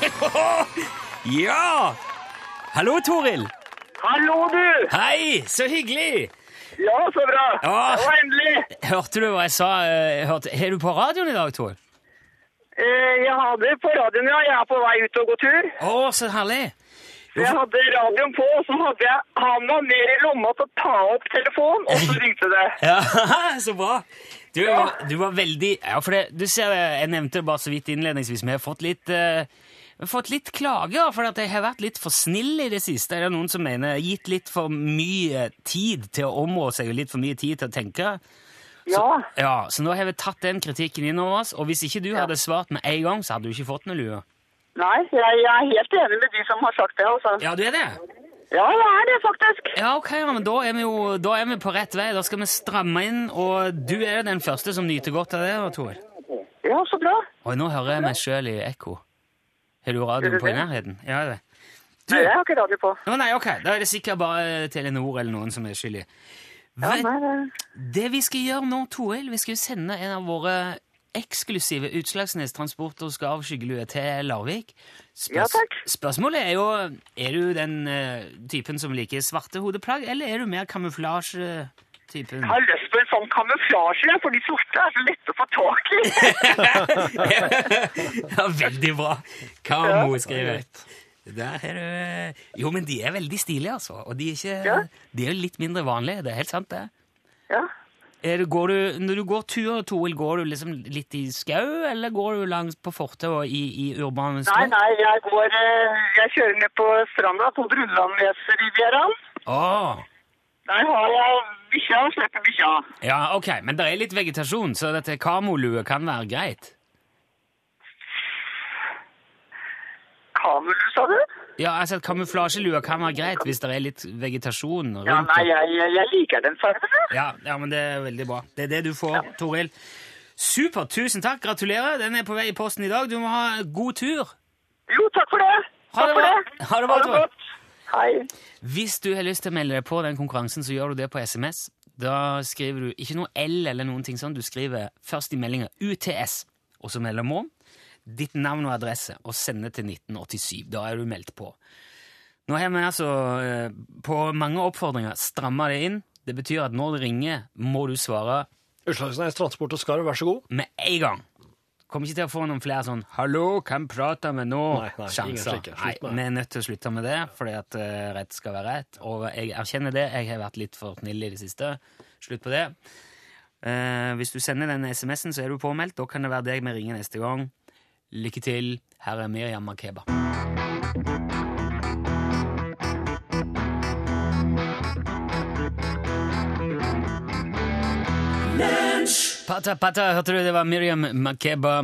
Ja! Hallo, Toril! Hallo, du! Hei, så hyggelig! Ja, så bra! Ja. Det var endelig! Hørte du hva jeg sa? eh, Hørte, er du på radioen i dag, Toril? Eh, Jeg hadde på radioen, ja. Jeg er på vei ut og gå tur. Å, så herlig! Jeg hadde radioen på, og så hadde jeg handa mer i lomma til å ta opp telefonen, og så ringte det. Ja, så bra! Du, du var veldig Ja, for det, du ser jeg nevnte det bare så vidt innledningsvis, vi har fått litt uh, jeg har fått litt klager for at jeg har vært litt for snill i det siste. Er det noen som mener jeg har gitt litt for mye tid til å områ seg og litt for mye tid til å tenke? Ja. Ja, Så nå har vi tatt den kritikken inn over oss, og hvis ikke du hadde svart med en gang, så hadde du ikke fått noe lue. Nei, jeg, jeg er helt enig med de som har sagt det, altså. Ja, du er det? Ja, det er det, faktisk. Ja, ok, ja, men da er vi jo da er vi på rett vei. Da skal vi stramme inn, og du er den første som nyter godt av det, Toril. Ja, så bra. Oi, nå hører jeg meg sjøl i ekko. Har du radioen på i nærheten? Ja, det. Du, Nei, jeg har ikke radio på. Å, nei, ok, da er det sikkert bare Telenor eller noen som er skyldig. Ja, det... Det vi skal gjøre nå, Toril, vi skal jo sende en av våre eksklusive Utslagsnes Transporter og av skyggelue til Larvik. Ja, takk. Spørsmålet er jo er du den uh, typen som liker svarte hodeplagg, eller er du mer kamuflasjetypen? Jeg har lyst på en sånn kamuflasje, for de sorte er så lette å få tak i. ja, veldig bra. Kamo skriver. Der er du Jo, men de er veldig stilige, altså. Og de er, ikke, Ja. de er litt mindre vanlige. Det er helt sant, det. Ja. Er går du, når du går tur, Toril, går du liksom litt i skau, eller går du langs på fortau og i, i urbane Nei, strøk? nei, jeg går eh, Jeg kjører ned på stranda på Brunlandnesrivieraen. Åh, Der har jeg bikkja og slipper bikkja. ja, ok, men det er litt vegetasjon, så dette kamolue kan være greit. Kamolue, sa du? Ja, altså Kamuflasjelue kan være greit hvis det er litt vegetasjon rundt. Ja, nei, jeg, jeg, liker den fargen. Ja, ja, men det er veldig bra. Det er det du får, Toril. Supert, tusen takk. Gratulerer. Den er på vei i posten i dag. Du må ha god tur. Jo, takk for det. Ha det Takk for bra. det. Ha det bra, Toril. Hei. Hvis du har lyst til å melde deg på den konkurransen, så gjør du det på SMS. Da skriver du ikke noe L eller noen ting sånn. Du skriver først i meldinga UTS, og så mellomrom, ditt navn og adresse, og sende til 1987. Da er du meldt på. Nå har vi altså eh, på mange oppfordringer stramma det inn. Det betyr at når det ringer, må du svare Utslagsnes Transport og Skarv, vær så god. med en gang. Kommer ikke til å få noen flere sånn 'Hallo, hvem prater vi nå?' Nei, nei, sjanser. med Nei, vi er nødt til å slutte med det, fordi at eh, rett skal være rett. Og jeg erkjenner det. Jeg har vært litt for snill i det siste. Slutt på det. Uh, hvis du sender den SMS-en, så er du påmeldt. Da kan det være deg vi ringer neste gang. Lykke til. Her er Miriam Makeba. Pata Pata, hørte du? Det var Miriam Makeba.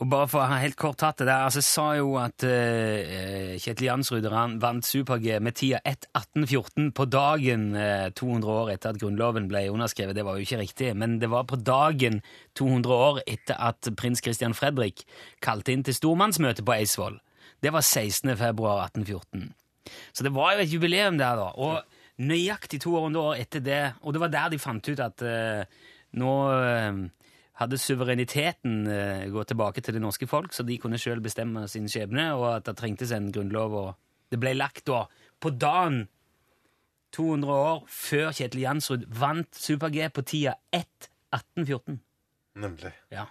Og bare for å ha helt kort tatt det der, altså sa jo at uh, Kjetil Jansrud vant Super-G med tida 1.18,14 på dagen uh, 200 år etter at Grunnloven ble underskrevet. Det var jo ikke riktig, men det var på dagen 200 år etter at prins Christian Fredrik kalte inn til stormannsmøte på Eidsvoll. Det var 16. februar 1814. Så det var jo et jubileum der, da. Og nøyaktig 200 år etter det, og det var der de fant ut at eh, nå eh, hadde suvereniteten eh, gått tilbake til det norske folk, så de kunne sjøl bestemme sin skjebne, og at det trengtes en grunnlov. og Det ble lagt da på dagen 200 år før Kjetil Jansrud vant Super-G på tida 1.1814. Nemlig. Ja.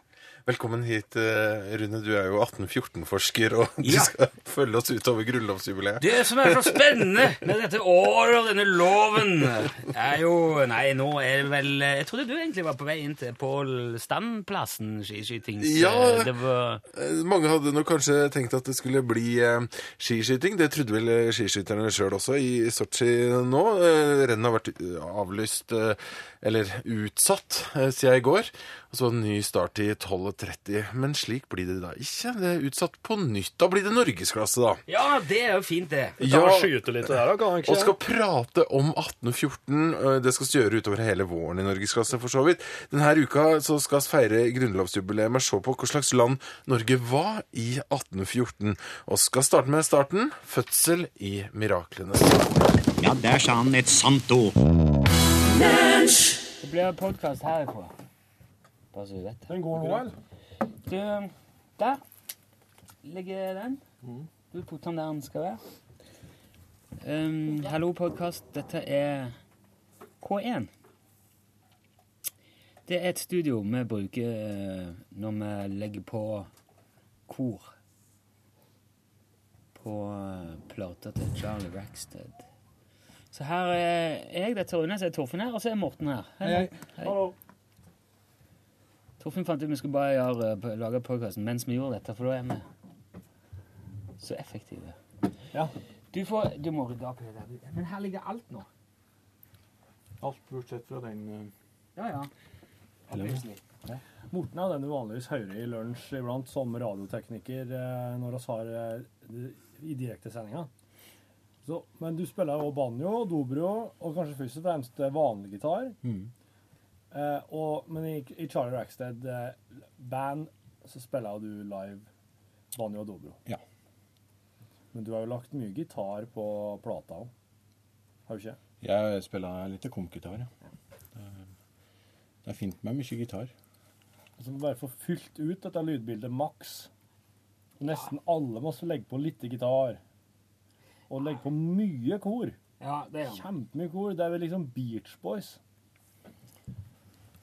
Velkommen hit, eh, Rune. Du er jo 1814-forsker, og du Ja. skal følge oss utover grunnlovsjubileet. Det som er så spennende med dette året og denne loven, er jo Nei, nå er det vel Jeg trodde du egentlig var på vei inn til Pål Stand-plassen skiskytings... Ja. Det var Eh, Mange hadde nok kanskje tenkt at det skulle bli eh, skiskyting. Det trodde vel eh, skiskytterne sjøl også i Sotsji nå. Eh, Rennet har vært eh, avlyst, eh, eller utsatt, eh, siden i går. Og så det ny start i 12.30. Men slik blir det da ikke. Det er utsatt på nytt. Da blir det norgesklasse, da. Ja, det er jo fint, det. Ja, og skyte litt der, da, kan ikke? Og skal prate om 1814. øh, Det skal vi gjøre utover hele våren i Norgesklasse, for så vidt. Denne uka så skal vi feire grunnlovsjubileet med å se på hva slags land Norge var i 1814. Og skal starte med starten. Fødsel i miraklene. Ja, der sa han et sant ord. Det blir podkast herifra. Bare så du vet. Den går nå, eller? Du, der ligger den. Du putter den der den skal være. Um, hallo, podkast. Dette er K1. Det er et studio vi bruker eh, når vi legger på kor på eh, plata til Charlie Rackstead. Så her er jeg, det er Rune, så er Torfinn her, og så er Morten her. Hei. Hei. Torfinn fant ut vi skulle bare gjøre, eh, lage podkasten mens vi gjorde dette, for da er vi så effektive. Ja. Du, får, du må rydde opp i det der. Men her ligger alt nå. Alt bortsett fra den uh... Ja, ja. Obviously. Morten er den du vanligvis hører i lunsj iblant som radiotekniker eh, når vi har eh, i direktesendinga. Så, men du spiller jo banjo, dobro og kanskje først og fremst vanlig gitar. Eh, og, men i, i Charlie Rackstead uh, band så spiller du live banjo og dobro. Ja. Men du har jo lagt mye gitar på plata òg. Har du ikke? Jeg spiller litt komgitar, ja. Det er- Det er fint med mye gitar. Så må bare få fylt ut dette lydbildet maks. Nesten alle må legge på litt gitar. Og legge på mye kor. Ja, det er. Kjempemye kor. Det er vel liksom Beach Boys.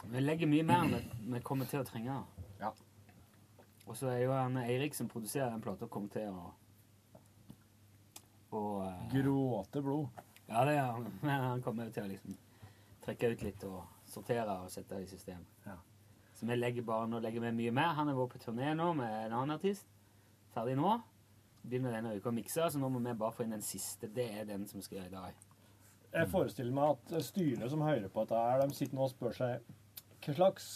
Vi legger mye mer enn vi- kommer til å trenge. Ja. Og så er jo han Eirik som produserer den plata, kommer til å og, uh, Gråte blod. Ja, det er han. Men han kommer jo til å liksom trekke ut litt og sortere og sette det i system. Ja. Så vi legger bare, nå legger vi mye mer. Han har vært på turné nå med en annen artist. Ferdig nå. Begynner denne uka å mikse, så nå må vi bare få inn den siste. Det er den som skal gjøre i dag. Jeg forestiller meg at styret som hører på dette, her, de sitter nå og spør seg hva slags,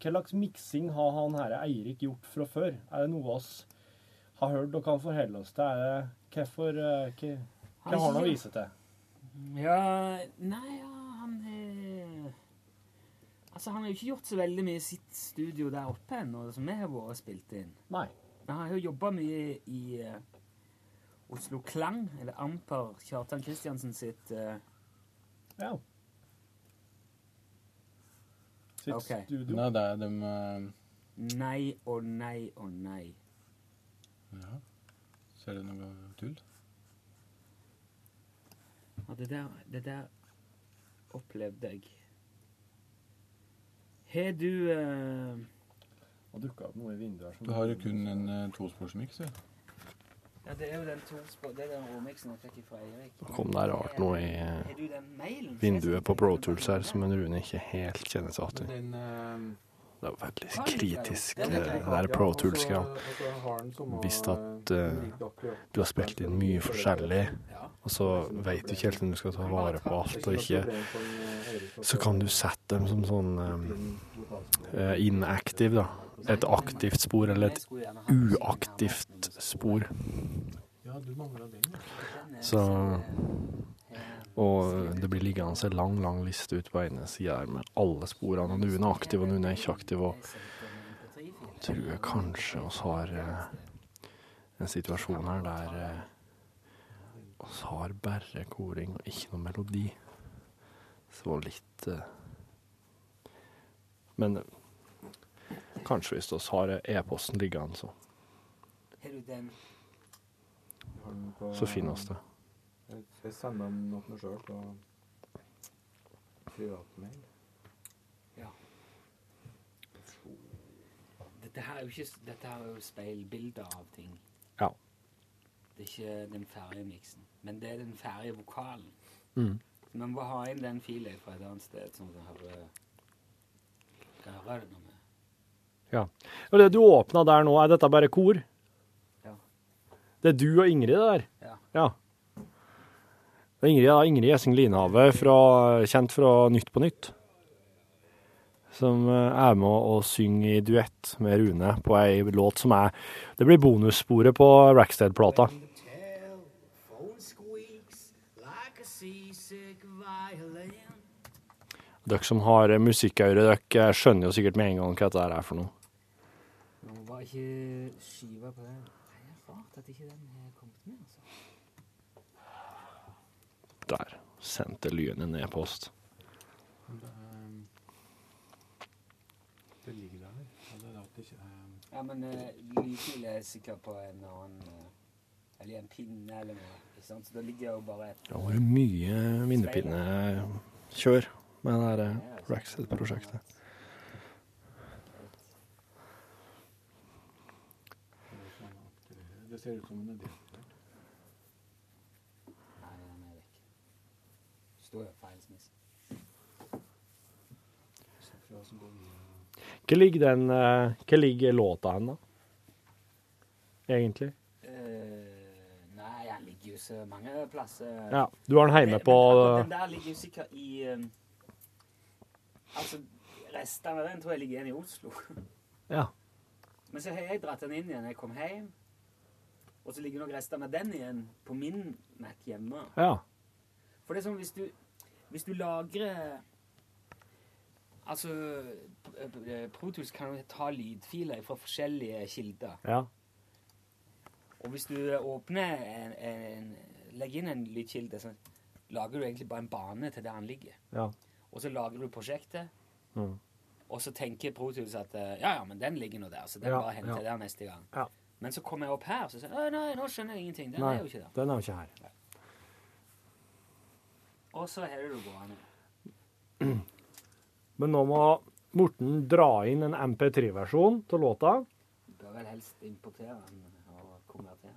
hva slags miksing har han her Eirik gjort fra før? Er det noe oss har hørt og kan forholde oss til? Er det, hvorfor, eh, hva, hva har han å vise til? Ja Nei, ja, han er Altså, han har jo ikke gjort så veldig mye i sitt studio der oppe ennå, som vi har vært og spilt inn. Nei. Men han har jo jobba mye i eh, Oslo Klang, eller Amper, Kjartan Kristiansen sitt uh, Ja. Sitt okay. studio. Nei, det er dem eh, Nei og nei og nei. Ja. Så er det noe tull? Ja, det der, det der opplevde jeg. Har du uh... Og dukka opp noe i vinduet her som Du har jo kun en uh, tosporsmiks, du. Ja, det er jo den tospå... Det er den råmiksen jeg fikk fra Eirik. Kom det rart noe i vinduet på Pro Tools her som en Rune ikke helt kjenner seg igjen i. Eh, Det er veldig kritisk, eh, det der Pro Tools-greia. Visst at uh, du har spilt inn mye forskjellig, og så veit du ikke helt om du skal ta vare på alt og ikke. Så kan du sette dem som sånn eh, inactive, da. Et aktivt spor eller et uaktivt spor. Så Og det blir liggende en lang, lang liste ut på ene sida med alle sporene. Og noen er aktive, og noen er ikke aktive. Og tror jeg kanskje oss har eh, en situasjon her der eh, oss har bare koring og ikke noe melodi. Så litt eh, Men kanskje hvis vi har e-posten liggende, så, Har du den? så finner vi det. Jeg sender dem noe sjøl på privatmail. Dette her er jo, ikke, dette her er jo speilbilder av ting. Ja. Det er ikke den ferdige miksen, men det er den ferdige vokalen. Mm. Men vi må ha inn den filen fra et annet sted, sånn at du hører, hører det noe vi Ja. Og det du åpna der nå, er dette bare kor? Ja. Det er du og Ingrid der? Ja. ja. Det er Ingrid, Ingrid Gjessing Linhave, fra, kjent fra Nytt på Nytt. som eh, er med og synger i duett med Rune på ei låt som er Det blir bonussporet på Rackstead-plata. Dere som har musikkøre, dere skjønner jo sikkert med en gang hva dette er for noe. Var ikke skiva på den. Nei, det er rart at ikke den har kommet med, altså. Der sendte Lyn en e-post. Det, eh, det ligger der. det er ikke er Ja, men uh, lydfil er sikkert på en annen uh, Eller en pinne eller noe. Ikke sant? Så da ligger jo bare et Det har vært mye minnepinnekjør med det der Rackstead-prosjektet. Det ser ut som hun er demonstrert. Nei, den er vekk. Står jo feil smiss. Hva ligger den eh, Hva ligger låta hen, da? Egentlig? Eh, nei, den ligger jo så mange plasser. Ja, du har den hjemme på Den der ligger jo sikkert i um, Altså, restene av den tror jeg ligger igjen i Oslo. Ja. Men så har jeg dratt den inn igjen jeg kom hjem. Og så ligger nok restene av den igjen på min Mac hjemme. Ja. For det er sånn hvis du, hvis du lagrer Altså Protus kan jo ta lydfiler fra forskjellige kilder. Ja. Og hvis du åpner en, en Legger inn en lydkilde, så lager du egentlig bare en bane til der den ligger. Ja. Og så lager du prosjektet, Mm. og så tenker Protus at eh, ja, ja, men den ligger nå der, så den Ja, bare henter ja. der neste gang. Ja. Men så kommer jeg opp her, og så sier jeg nei, nå skjønner jeg ingenting. Den Nei, er jo ikke der. den er jo ikke her. Og så har du det gående. Men nå må Morten dra inn en MP3-versjon til låta, Bør vel helst importere den og konvertere.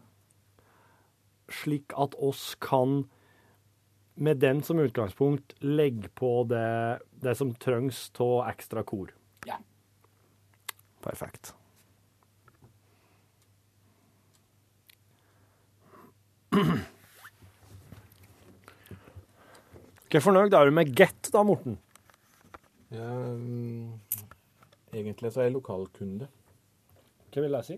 slik at oss kan med den som utgangspunkt legge på det, det som trengs av ekstra kor. Ja. Perfekt. Hvor fornøyd er du med Get, da, Morten? Ja, um, egentlig så er jeg lokalkunde. Hva vil jeg si?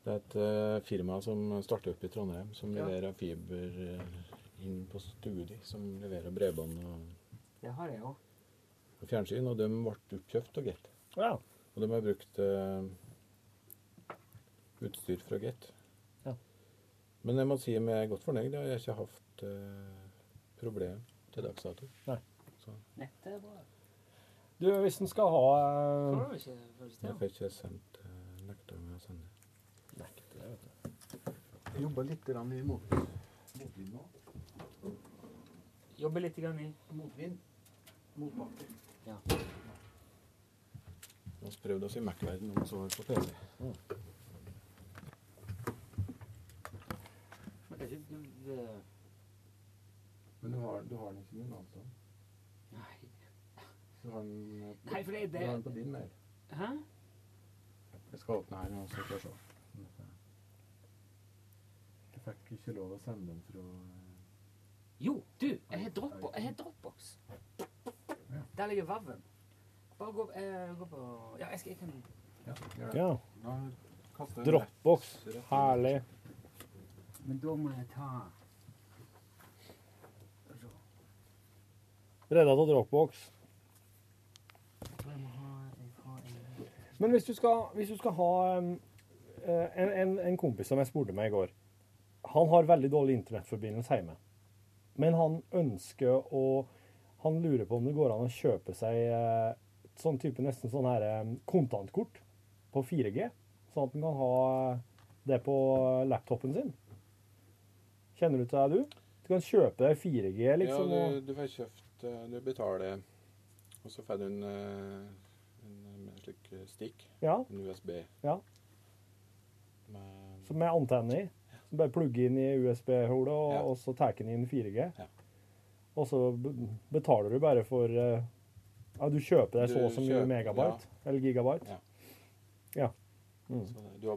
Det er et uh, firma som starter opp i Trondheim, som Ja. leverer fiber eh, inn på studi, som leverer bredbånd og, Det har jeg òg. og fjernsyn, og de ble oppkjøpt av Get. Ja. Og de har brukt uh, utstyr fra Get. Ja. Men jeg må si jeg er godt fornøyd. Jeg har ikke hatt uh, problem til dags dato. Nei. Så Nettet er bra. Du, hvis en skal ha uh, Får du ikke du ikke jeg får ikke sendt uh, nekta med å sende. Jeg jobber litt grann i mot, motvind nå. Jobber litt grann i Motvind. Motbakke. Ja. Vi har prøvd oss i Mac-verden og så på PC. Men det er ikke du det- Men du har, du har den ikke min altså? Nei. Du har den, eh, på, Nei, for det- du har den på din mail. Hæ? Jeg skal åpne her, nå, så får jeg se. Jeg fikk ikke lov å sende den fra Jo, du, jeg har Dropbox. Jeg har Dropbox. Der ligger Vaven. Bare gå, eh, gå på Ja, jeg, skal, jeg kan Ja. Ja. Dropbox. Herlig. Men da må jeg ta Skal vi. Redda av Dropbox. Men hvis du skal, hvis du skal ha eh, en, en, en kompis som jeg spurte meg i går Han har veldig dårlig internettforbindelse hjemme. Men han ønsker å Han lurer på om det går an å kjøpe seg eh, et sånn type nesten sånn her eh, kontantkort på 4G. Sånn at han kan ha det på laptopen sin. Kjenner du til det, du? Du kan kjøpe deg 4G, liksom. ja, du, du får kjøpt eh, Du betaler, og så får du en, eh, en, en slik eh, stikk. Ja. En USB. Ja. Med, Som med antenne i. Så bare plugge inn i USB-hullet, og, Ja. og så tar den inn 4G. Ja. Og så betaler du bare for Ja, du kjøper deg så og så mye megabyte. Eller gigabyte. Ja. Ja. Mm. du,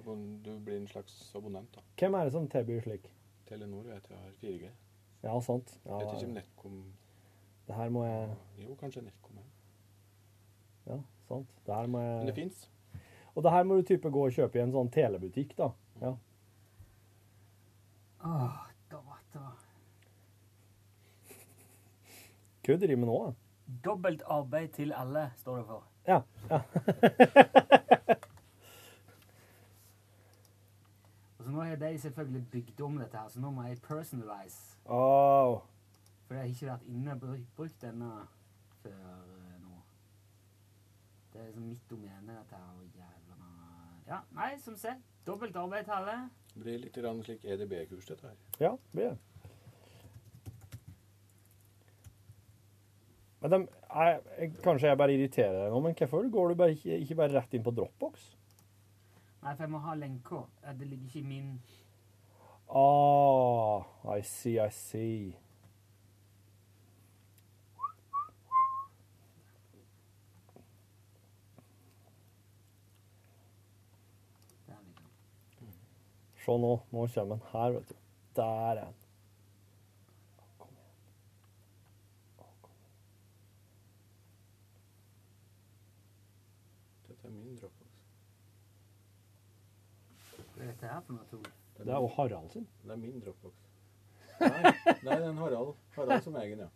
du blir en slags abonnent. da. Hvem er det som tilbyr slik? Telenor vet jeg har 4G. Ja, sant. Ja, vet ikke om Netcom det her må jeg Jo, kanskje Netcom er. Ja, sant. Det her må Men det jeg... fins. Og det her må du type gå og kjøpe i en sånn telebutikk, da. Ja. Åh, data. Hva driver med nå, da? Dobbelt arbeid til alle, står det for. Ja. ja. Har de selvfølgelig bygd om dette her, så nå må jeg personalize. Oh. For jeg har ikke vært inne og brukt denne før eh, nå. Det er liksom mitt domene, dette her. og Jævla Ja, nei, som sett. Dobbelt arbeid til alle. Det blir litt grann slik EDB-kurs, dette her. Ja, det blir det. Men de, jeg, jeg, kanskje jeg bare irriterer deg nå, men hvorfor går du bare ikke, ikke bare rett inn på Dropbox? Nei, for jeg må ha lenka. Det ligger ikke i min Ah, I see, I see. Se nå, nå kommer den her, vet du. Der er den. Kom igjen. Å, kom igjen. Dette er min Dropbox. Hva er dette her for noe, Tor? Det er jo Harald sin. Det er min Dropbox. Nei, nei det er en Harald. Harald som egen, ja.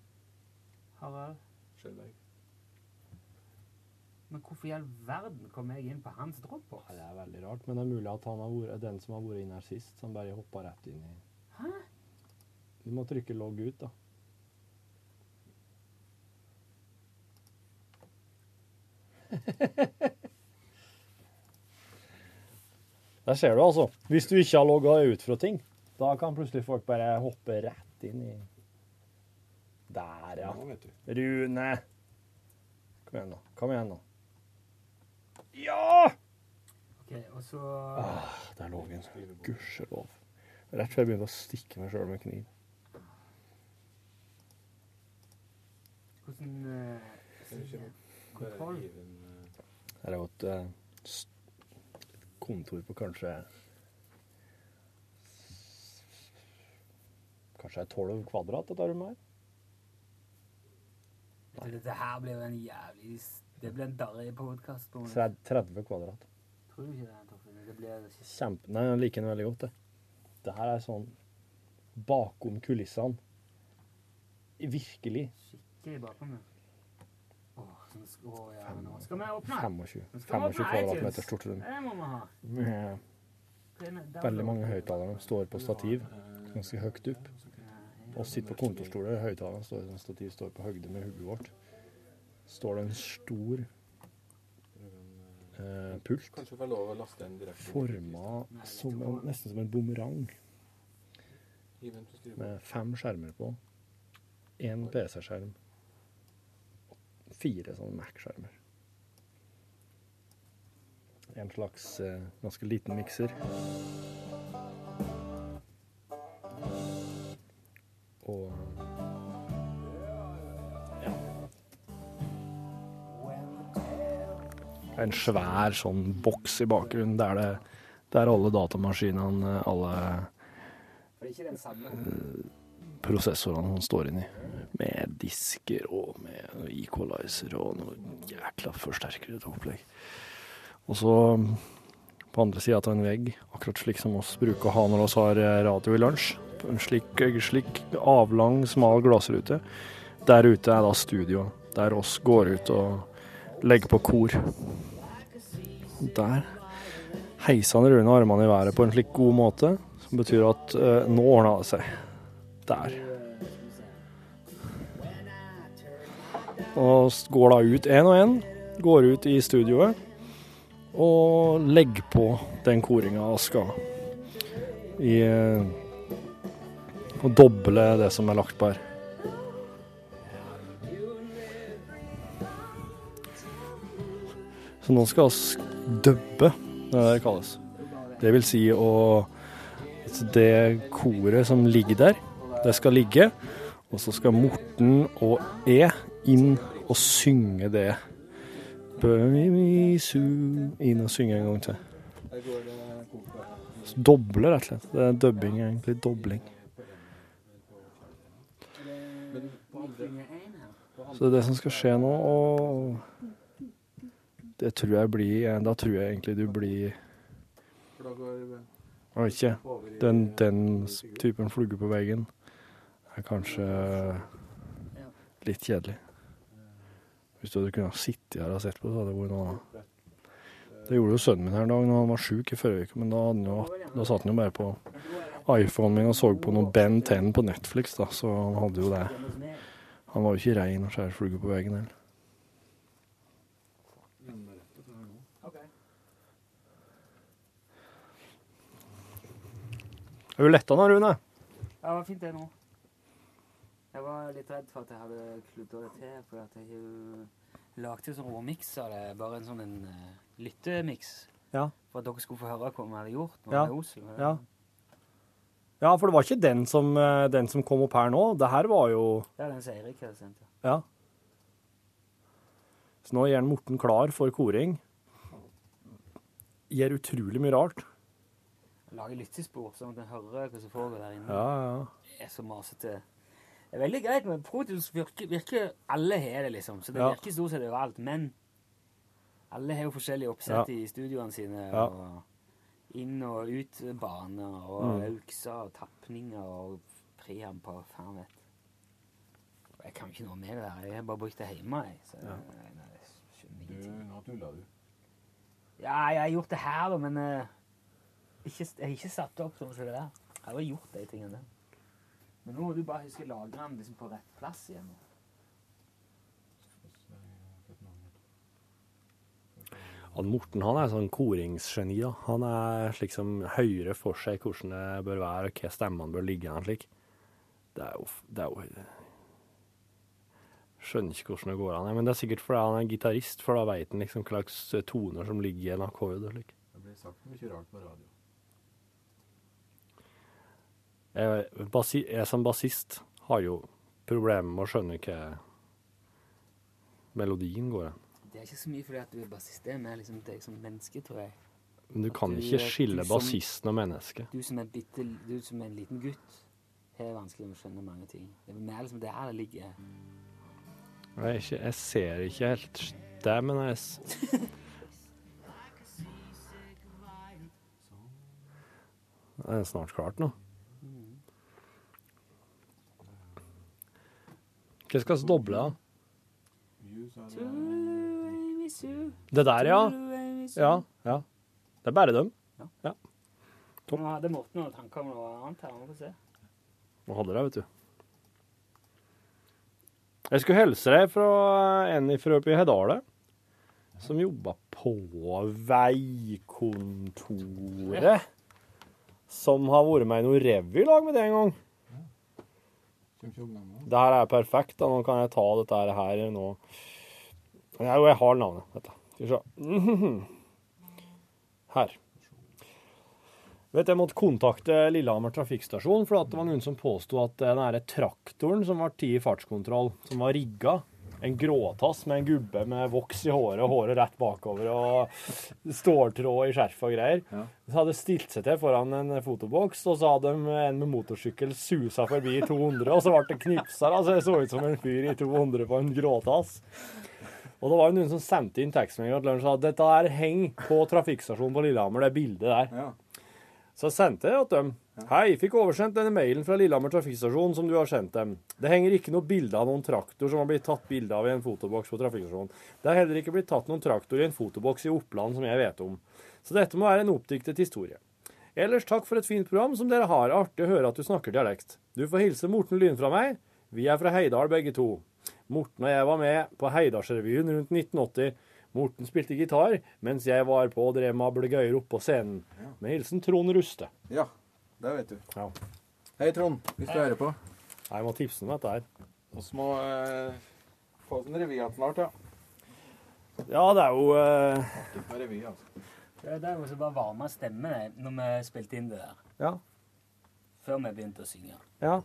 Harald? Skjølberg. Men hvorfor i all verden kom jeg inn på hans dropbox? Ja, det er veldig rart, men det er mulig at han har vært, den som har vært inne her sist, som bare hoppa rett inn i Hæ? Du må trykke logg ut, da. Der ser du, altså. Hvis du ikke har logga ut fra ting, da kan plutselig folk bare hoppe rett inn i Der, ja. Nå, vet du. Rune! Kom igjen, da. Kom igjen, da. Ja! Ok, og så Ah, der lå en. Gudskjelov. Rett før jeg begynte å stikke meg sjøl med kniv. Hvordan uh, Kontroll. Her er jo et kontor på kanskje Kanskje er 12 kvadrat, dette rommet her? Dette her blir jo en jævlig Det blir en darrig podkast. Så er 30 kvadrat. Tror du ikke det, Torfinn? Det blir Kjempe... Nei, jeg liker den veldig godt, det. Det her er sånn bakom kulissene. Virkelig. skikkelig bakom det. Åh, sånn sk- nå skal vi åpne. 25, Nå skal vi 25 kvadratmeter stort rom. Det må vi ha. Med veldig mange høyttalere står på stativ, ganske høyt opp. Og sitter på kontorstoler. Høyttalerne står sånn stativ, står på høyde med hodet vårt. Står det en stor eh, pult forma som en, nesten som en bumerang, med fem skjermer på. Én PC-skjerm. Fire sånne Mac-skjermer. En slags eh, ganske liten mikser. Og ja. En svær sånn boks i bakgrunnen der det der alle datamaskinene, alle det er ikke den samme. Prosessorene han står inni. Med disker og med equalizer og noe jækla forsterkere til opplegg. Og så på andre sida av en vegg, akkurat slik som oss bruker å ha når vi har eh, radio i lunsj, en slik, slik avlang, smal glassrute. Der ute er da studio, der oss går ut og legger på kor. Der heiser han Rune armene i været på en slik god måte, som betyr at eh, nå ordna det seg. Der. Og går da ut én og én, går ut i studioet og legger på den koringa vi skal. I Og doble det som er lagt på her. Så nå skal vi dubbe, det det det kalles. Det vil si å Det koret som ligger der, det skal ligge. Og så skal Morten og E inn og synge det. Inn og synge en gang til. Doble, rett og slett. Det er dubbing, egentlig. Dobling. Så det er det som skal skje nå, og Det tror jeg blir Da tror jeg egentlig du blir Jeg vet ikke. Den, den typen flugge på veggen er kanskje litt kjedelig. Hvis du hadde kunnet sitte her og sett på, så hadde det vært noe. Det gjorde jo sønnen min her en dag når han var sjuk i forrige uke, men da, hadde jo, da satt han jo bare på iPhonen min og så på noe Ben 10 på Netflix, da, så han hadde jo det. Han var jo ikke rein og skjær flue på veggen heller. Er du letta nå, Rune? Ja, det var fint det nå. Jeg var litt redd for at jeg hadde kludra det til, for at jeg jo lagde sånn råmiks av det. Bare en sånn en uh, lyttemiks. Ja. For at dere skulle få høre hva vi hadde gjort. Ja. Oslo. Ja. Ja, for det var ikke den som, eh, den som kom opp her nå. Det her var jo er den som Eirik hadde sendt. ja. Ja. Så nå gjør Morten klar for koring. Gjør utrolig mye rart. Lager lyttespor, sånn at en hører hva som foregår der inne. Ja, ja. Det er så masete. Det er veldig greit men Protus. Virker, virker alle har det, liksom. Så det Ja. virker stort sett overalt. Men alle har jo forskjellige oppsett Ja. i studioene sine. Ja. og Inn- og ut-baner og Mm. aukser og tapninger og preamper og faen vet. Jeg kan ikke noe med det der. Jeg har bare brukt det hjemme. Jeg, så Ja. jeg, jeg skjønner Du, ingenting. nå tuller du. Ja, jeg har gjort det her, da, men uh, ikke, jeg har ikke satt det opp sånn som det der. Jeg har jo gjort de tingene der. Men nå må du bare huske å lagre den liksom på rett plass igjen. Han Morten han er sånn koringsgeni. da. Han er slik som høyere for seg hvordan det bør være, og hva stemmene bør ligge an slik. Det er jo, det er jo Skjønner ikke hvordan det går an. Men det er sikkert fordi han er gitarist, for da veit han liksom hva slags toner som ligger i en akkord. og slik. Det blir sagt mye rart på radio. Jeg, basi, jeg som bassist har jo problemer med å skjønne hva melodien går hen. Det er ikke så mye fordi at du er bassist, det er mer liksom deg som menneske, tror jeg. Men du kan Du, ikke eh, skille bassisten og mennesket. Du som bitte, du som er en liten gutt, har vanskelig med å skjønne mange ting. Det er mer liksom der det ligger. Jeg, ikke, jeg ser ikke helt det, men jeg Det er snart klart nå. Hva skal vi doble, da? Det der, ja. Ja, ja. Det er bare dem. Nå hadde Morten noen tanker om noe annet her. Vi får se. Nå hadde det, vet du. Jeg skulle hilse deg fra en fra oppe i Hedale, som jobba på veikontoret. Som har vært med i noe revy i lag med det en gang. Kommer ikke ihåg navnet. Det her er perfekt. da. Nå kan jeg ta dette her nå. Jo, jeg har navnet. Dette. Skal vi se. Her. Vet Jeg måtte kontakte Lillehammer trafikkstasjon, for det var noen som påsto at den traktoren som var tatt i fartskontroll, som var rigga, en gråtass med en gubbe med voks i håret og håret rett bakover og ståltråd i skjerf og greier, så hadde stilt seg til foran en fotoboks, og så hadde de en med motorsykkel susa forbi i 200, og så ble det knipsa. Altså, det så ut som en fyr i 200 på en gråtass. Og det var jo noen som sendte inn tekstmelding og sa dette her henger på trafikkstasjonen på Lillehammer, det bildet der. Ja. Så sendte jeg til dem. Hei, fikk oversendt denne mailen fra Lillehammer trafikkstasjon som du har sendt dem. Det henger ikke noe bilde av noen traktor som har blitt tatt bilde av i en fotoboks på trafikkstasjonen. Det har heller ikke blitt tatt noen traktor i en fotoboks i Oppland som jeg vet om. Så dette må være en oppdiktet historie. Ellers takk for et fint program som dere har. Artig å høre at du snakker dialekt. Du får hilse Morten Lyn fra meg. Vi er fra Heidal begge to. Morten og jeg var med på Heidalsrevyen rundt 1980. Morten spilte gitar, mens jeg var på og drev med ablegøyer oppå scenen. Med hilsen Trond Ruste. ja, det vet du. Ja. Hei, Trond, hvis du hører på. Jeg må tipse om dette her. Vi må eh, få en revy igjen snart, ja. Ja, det er jo eh, revy, altså. Det er jo så bare varma stemmen når vi spilte inn det der. Ja. Før vi begynte å synge. ja.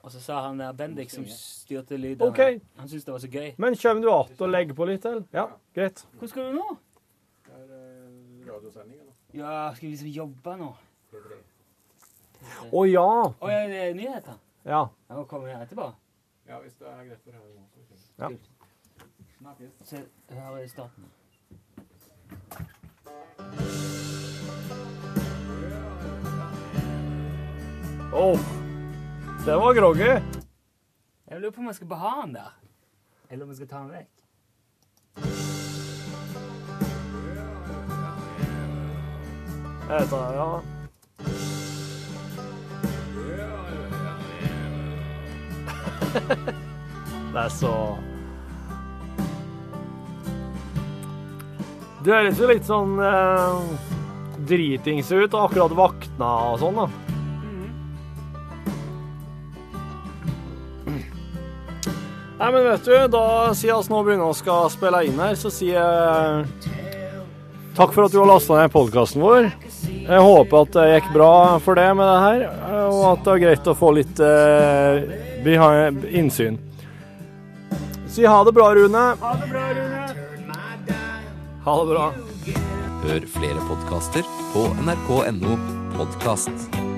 Og så sa han der Bendik som styrte lyden, okay. han syntes det var så gøy. Men kommer du att og legger på litt, til? Ja, greit. Hvor skal du nå? Det er eh, radiosendinga nå. Ja, skal vi liksom jobbe nå? Å oh, ja! Å, oh, ja, det er nyheter? Ja. Jeg må komme her etterpå? Ja, hvis det er greit for deg. Ja. Snakkes. Se, her er starten. Oh det var groggy. Jeg lurer på om jeg skal beha den der. Eller om jeg skal ta den vekk. Jeg tar, ja. Det er så Det høres jo litt sånn eh, dritings ut, akkurat vakna og sånn, da. Nei, men vet du, da siden vi nå begynner å skal spille inn her, så sier jeg takk for at du har lasta ned podkasten vår. Jeg håper at det gikk bra for deg med det her, og at det var greit å få litt eh, innsyn. Si ha det bra, Rune. Ha det bra, Rune. Ha det bra. Hør flere podkaster på nrk.no podkast.